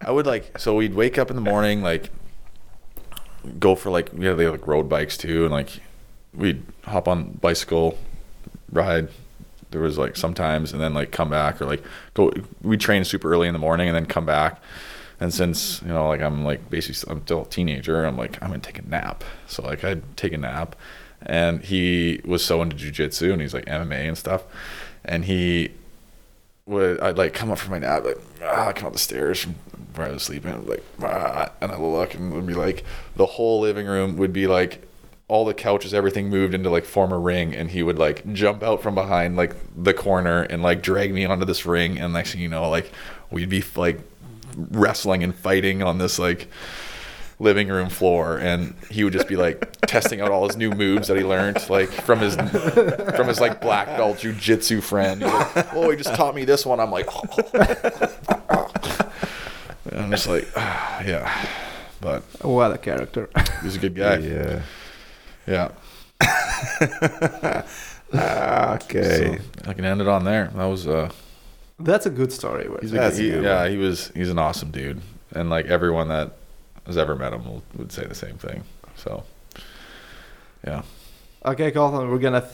I would like so we'd wake up in the morning like go for like we had like road bikes too and like we'd hop on bicycle ride there was like sometimes and then like come back or like go we train super early in the morning and then come back and since you know like i'm like basically i'm still a teenager i'm like i'm gonna take a nap. So like i'd take a nap. And he was so into jujitsu and he's like mma and stuff. And he would I'd like come up from my nap, like ah, come up the stairs from where I was sleeping, I'd like ah, and I look and it would be like the whole living room would be like all the couches, everything moved into like form a ring, and he would like jump out from behind like the corner and like drag me onto this ring, and next thing you know, like we'd be like wrestling and fighting on this like living room floor and he would just be like testing out all his new moves that he learned like from his from his like black belt jujitsu friend He's like, oh he just taught me this one i'm like And i'm just like ah, yeah but What a character. he's a good guy Yeah. yeah Ah, Okay. so i can end it on there that was uh That's a good story. He's a, That's he- good yeah one. he was he's an awesome dude and like everyone that has ever met him will, would say the same thing so yeah Okay, Colton, we're gonna th-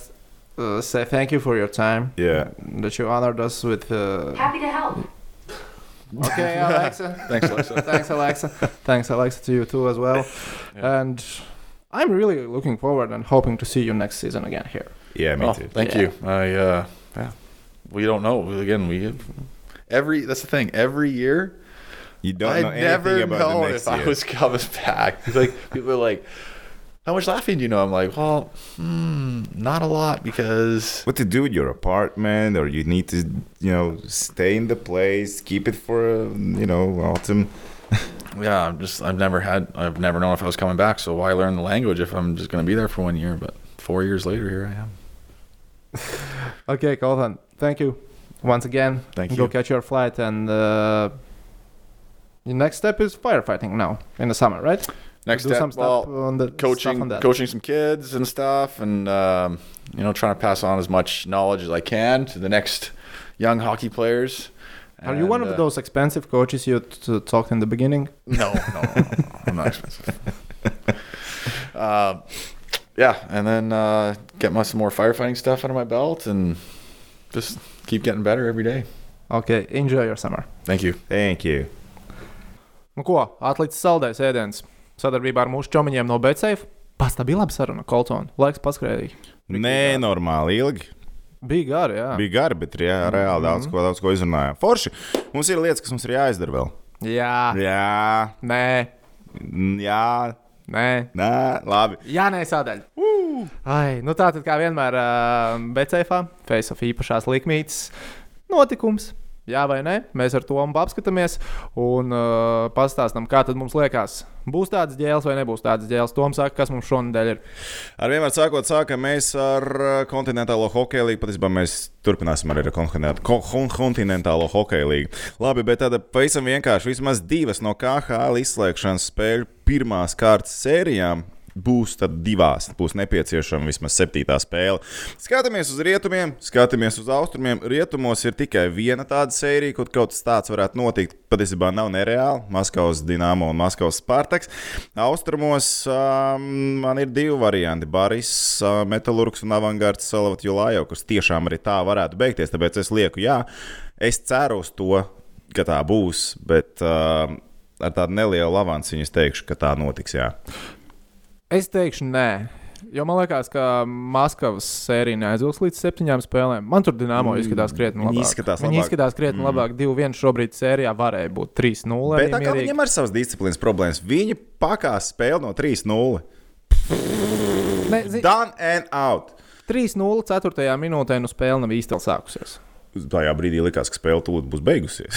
uh, say thank you for your time. Yeah. That you honored us with. Uh... Happy to help. Okay, Alexa. thanks alexa Thanks, Alexa. Thanks, Alexa, to you too as well. Yeah. And I'm really looking forward and hoping to see you next season again here. Yeah, me Oh, too. Thank Yeah. you. I uh, yeah, we don't know. Again, we every that's the thing. Every year, You don't I know anything never about know the next if year. I was coming back. It's like people are like, "How much laughing do you know?" I'm like, "Well, hmm, not a lot because what to do with your apartment, or you need to, you know, stay in the place, keep it for, you know, autumn. yeah, I'm just I've never had I've never known if I was coming back. So why learn the language if I'm just gonna be there for one year? But four years later, here I am. Okay, Colton, thank you once again. Thank you. Go catch your flight, and uh, the next step is firefighting now in the summer, right? Next step, some well, on the coaching on coaching some kids and stuff and um, you know trying to pass on as much knowledge as i can to the next young hockey players Are you one And, of uh, those expensive coaches you t- talked in the beginning? no no, no, no, i'm not expensive um, yeah and then uh, get my some more firefighting stuff under my belt and just keep getting better every day Okay, enjoy your summer. thank you Thank you. Nu ko, atlicis saldais ēdiens. Sadarbībā ar mūsu čomiņiem no. Pasta bija laba saruna, Koltona. Laiks paskrēja. Nē, normāli ilgi. Bija gari, jā. Bija gari, bet jā, reāli daudz, ko, daudz ko izrunājām. Forši. Mums ir lietas, kas mums ir jāizdara vēl. Jā, Jā, nē, jā, nē. nē, labi. Jā, nē, sādaļa. Ai, nu tā tad kā vienmēr uh, Betsafe, Face of īpašās likmītes. Notikums, Jā vai nē, mēs ar to apskatāmies un uh, pastāstām, kā mums liekas. Būs tāds ģēls vai nebūs tāds ģēls. Toms saka, kas mums šonadēļ ir. Ar vienmēr sākot, sākam mēs ar uh, kontinentālo hokeju līniju. Patiesībā mēs turpināsim arī ar kontinent- ko- kon- kontinentālo hokeju līniju. Labi, bet tāda pavisam vienkārši vismaz divas no KHL izslēgšanas spēļu pirmās kārtas sērijām. Būs tad divās, būs nepieciešama vismaz septītā spēle. Skatāmies uz rietumiem, skatāmies uz austrumiem. Rietumos ir tikai viena tāda sērija, kur kaut kas tāds varētu notikt. Patiesībā nav nereāli. Maskavas Dienāmo un Maskavas Spartaks. Austrumos um, man ir divi varianti. Baris, uh, Metālurgs un Avangards Salavat Julājov, kas tiešām arī tā varētu beigties. Tāpēc es lieku, jā, es ceru uz to, ka tā būs, bet uh, ar tādu nelielu avansu es teikšu, ka tā notiks. Jā. Es teikšu, nē. Jo man liekas, ka Maskavas sērija neaizvilks līdz septiņām spēlēm. Man tur Dienāmo izskatās krietni Viņi labāk. izskatās Viņi labāk. izskatās krietni mm. labāk. 2-1 šobrīd sērijā varēja būt 3-0. Bet tā kā viņam ir savas disciplīnas problēmas, viņi pakās spēli no 3-0. ne, zi, Done and out. 3-0 4. minūtē nu spēle nav īsti sākusies. Tajā brīdī likās, ka spēle tūlīt būs beigusies.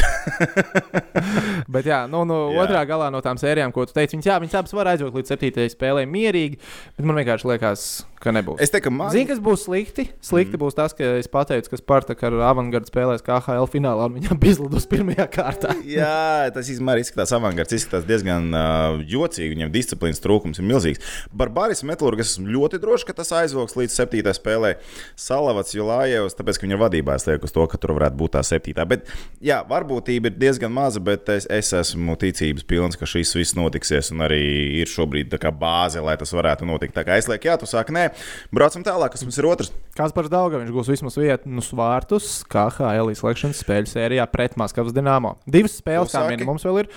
Bet, jā, nu, nu, Jā. otrā galā no tām sērijām, ko tu teici, viņas, jā, viņas abas var aizvilkt līdz 7. spēlē mierīgi, bet man vienkārši liekas, ka nebūs. es teiktu, ka man Zini, kas būs slikti? Slikti mm. būs tas, ka es pateicu, ka Spartak ar avangardu spēlēs KHL finālā un viņam bija izlidus pirmajā kārtā. Jā, tas īstenībā izskatās avangards, izskatās diezgan uh, jocīgi. Viņam disciplīnas trūkums ir milzīgs. Barbaris Metlurgs esmu ļoti drošs, ka tas aizvoks līdz septītajai spēlē. Salavats Julājevs, tāpēc, ka viņa vadībā es lieku uz to, ka tur varētu būt tā septītā. Bet, jā, varbūtība ir diezgan maza, bet es, es esmu ticības pilns, ka šis viss notiksies. Un arī ir šobrīd tā kā bāze, lai tas varētu notikt. Tā kā es lieku, jā, tu saki, nē, braucam tālāk, kas mums ir otrs. Kāds par Daugu viņš gūs vismaz vietu nu, svārtus KHL izslēgšanas spēļu sērijā pret Maskavas Dienāmo. Divas spēles, kā saki? minimums vēl ir.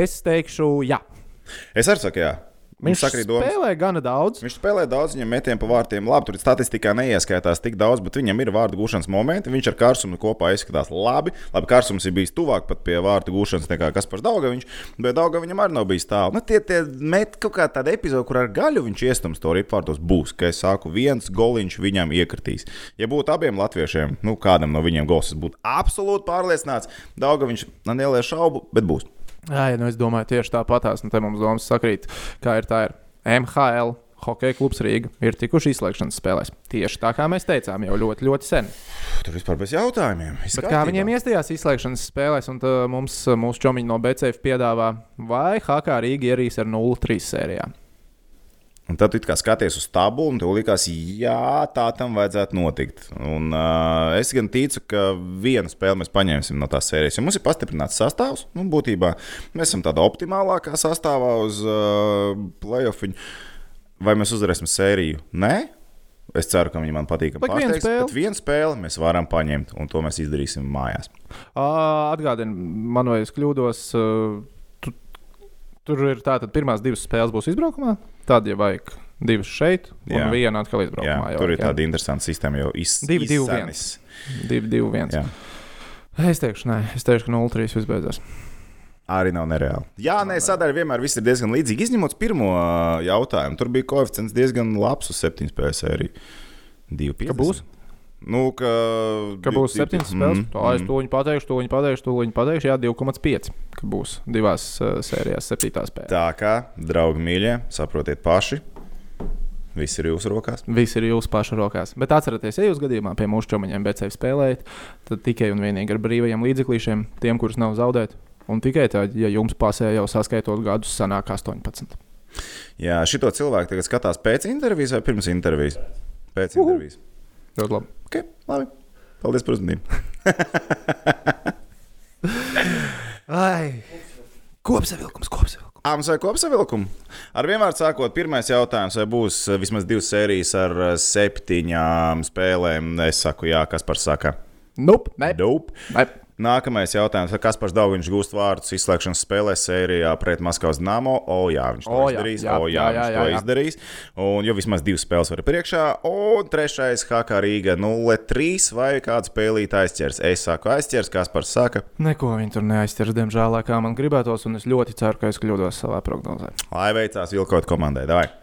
Es teikšu, jā. Es arī saku, jā. Viņš Viņš sakrīt domas. spēlē gana daudz. Viņš spēlē daudz, viņam metienu pa vārtiem. Labi, tur statistikā neieskaitās tik daudz, bet viņam ir vārdu gūšanas momenti. Viņš ar Karsumu kopā izskatās labi. Labi, Karsums ir bijis tuvāk pat pie vārdu gūšanas nekā Kaspars Daugaviņš, bet Dauga viņam arī nav bijis tālu. Nu, tie, tie met kaut kā tāda epizode, kur ar gaļu viņš iestums to ripvārdos būs, ka es saku, viens goliņš viņam iekritīs. Ja būtu abiem latviešiem, nu kādam no viņiem gols, es būtu absolūti pārliecināts. Daugaviņš, man nelielu šaubu, bet būs. Jā, nu es domāju, tieši tāpatās. Nu, te mums domas sakrīt, kā ir tā ir MHL. Hokeja klubs Rīga ir tikuši izslēgšanas spēlēs. Tieši tā kā mēs teicām, jau ļoti, ļoti sen. Tur vispār bez jautājumiem. Kā viņiem iestājās izslēgšanas spēlēs, un tā mums, mūsu čomiņi no BCF piedāvā, vai HK Rīga ierīs ar 0-3 sērijā? Un tad tu kā skaties uz tabulu, un tev likās, jā, tā tam vajadzētu notikt. Un, uh, es gan ticu, ka vienu spēli mēs paņemsim no tās sērijas. Jo mums ir pastiprināts sastāvs. Nu, būtībā mēs esam tādā optimālākā sastāvā uz uh, playoff. Vai mēs uzvarēsim sēriju? Nē. Es ceru, ka viņi man patīk. Spēle. Bet vienu spēli mēs varam paņemt, un to mēs izdarīsim mājās. Atgādini, man vai es kļūdos. ā, Tu, tur ir tā, tad pirmās divas spēles būs izbraukumā. Tad, ja vajag divas šeit, un Jā. viena atkal Jā, izbraukumā. tur ir tāda interesanta sistēma, jau iz, Divi, divi, izsenis. Divi, divi, viens. Jā. Es teikšu, nē, es teikšu, ka 0-3 viss beidzās. Arī nav nereāli. Jā, nē, sadaļa vienmēr viss ir diezgan līdzīga. Izņemot pirmo ā, jautājumu, tur bija koeficients diezgan labs uz 7 spēļu sēriju. 2,5. Ka būs? Nu, ka, Ka būs septiņas spēles. Mm, Tā es to viņu pateikšu, to viņu pateikšu, to viņu pateikšu. Jā, 2,5. Ka būs divās uh, sērijās, septītā spēlē. Tā kā, draugi mīļie, saprotiet paši. Viss ir jūsu rokās. Viss ir jūsu pašu rokās. Bet atcerieties, ja jūs gadījumā pie mūsu čomiņiem BCF spēlējat, tad tikai un vienīgi ar brīvajiem līdzeklīšiem, tiem, kurus nav zaudēt. Un tikai tad, ja jums pasē jau saskaitot gadus, sanāk 18. Jā, šito cilvēku tagad skatās pēc intervijas vai pirms intervijas? Pēc Uhu. Ļoti labi. Okay, labi. Paldies par uzmanību. Ai! Kopsavilkums, kopsavilkums. Āmas vai kopsavilkumu? Ar vienmēr sākot, pirmais jautājums, vai būs eh, vismaz divas sērijas ar eh, septiņām spēlēm? Es saku, jā, kas par saka. Nope, ne. Nope. ne. Nākamais jautājums, kas par daudz viņš gūst vārdus izslēgšanas spēlē sērijā pret Maskavas Namo? O, jā, viņš to O, jā, izdarīs. jā, O, jā, jā, viņš jā, to jā. izdarīs. Un jau vismaz divas spēles var priekšā. Un trešais, HK Rīga 0-3 vai kāds spēlīt aizķers. Es saku aizķers, kas par saka. Neko viņi tur neaizķers, diemžēl, kā man gribētos, un es ļoti ceru, ka es kļūdos savā prognozē. Lai veicās vilkot komandai. Davai!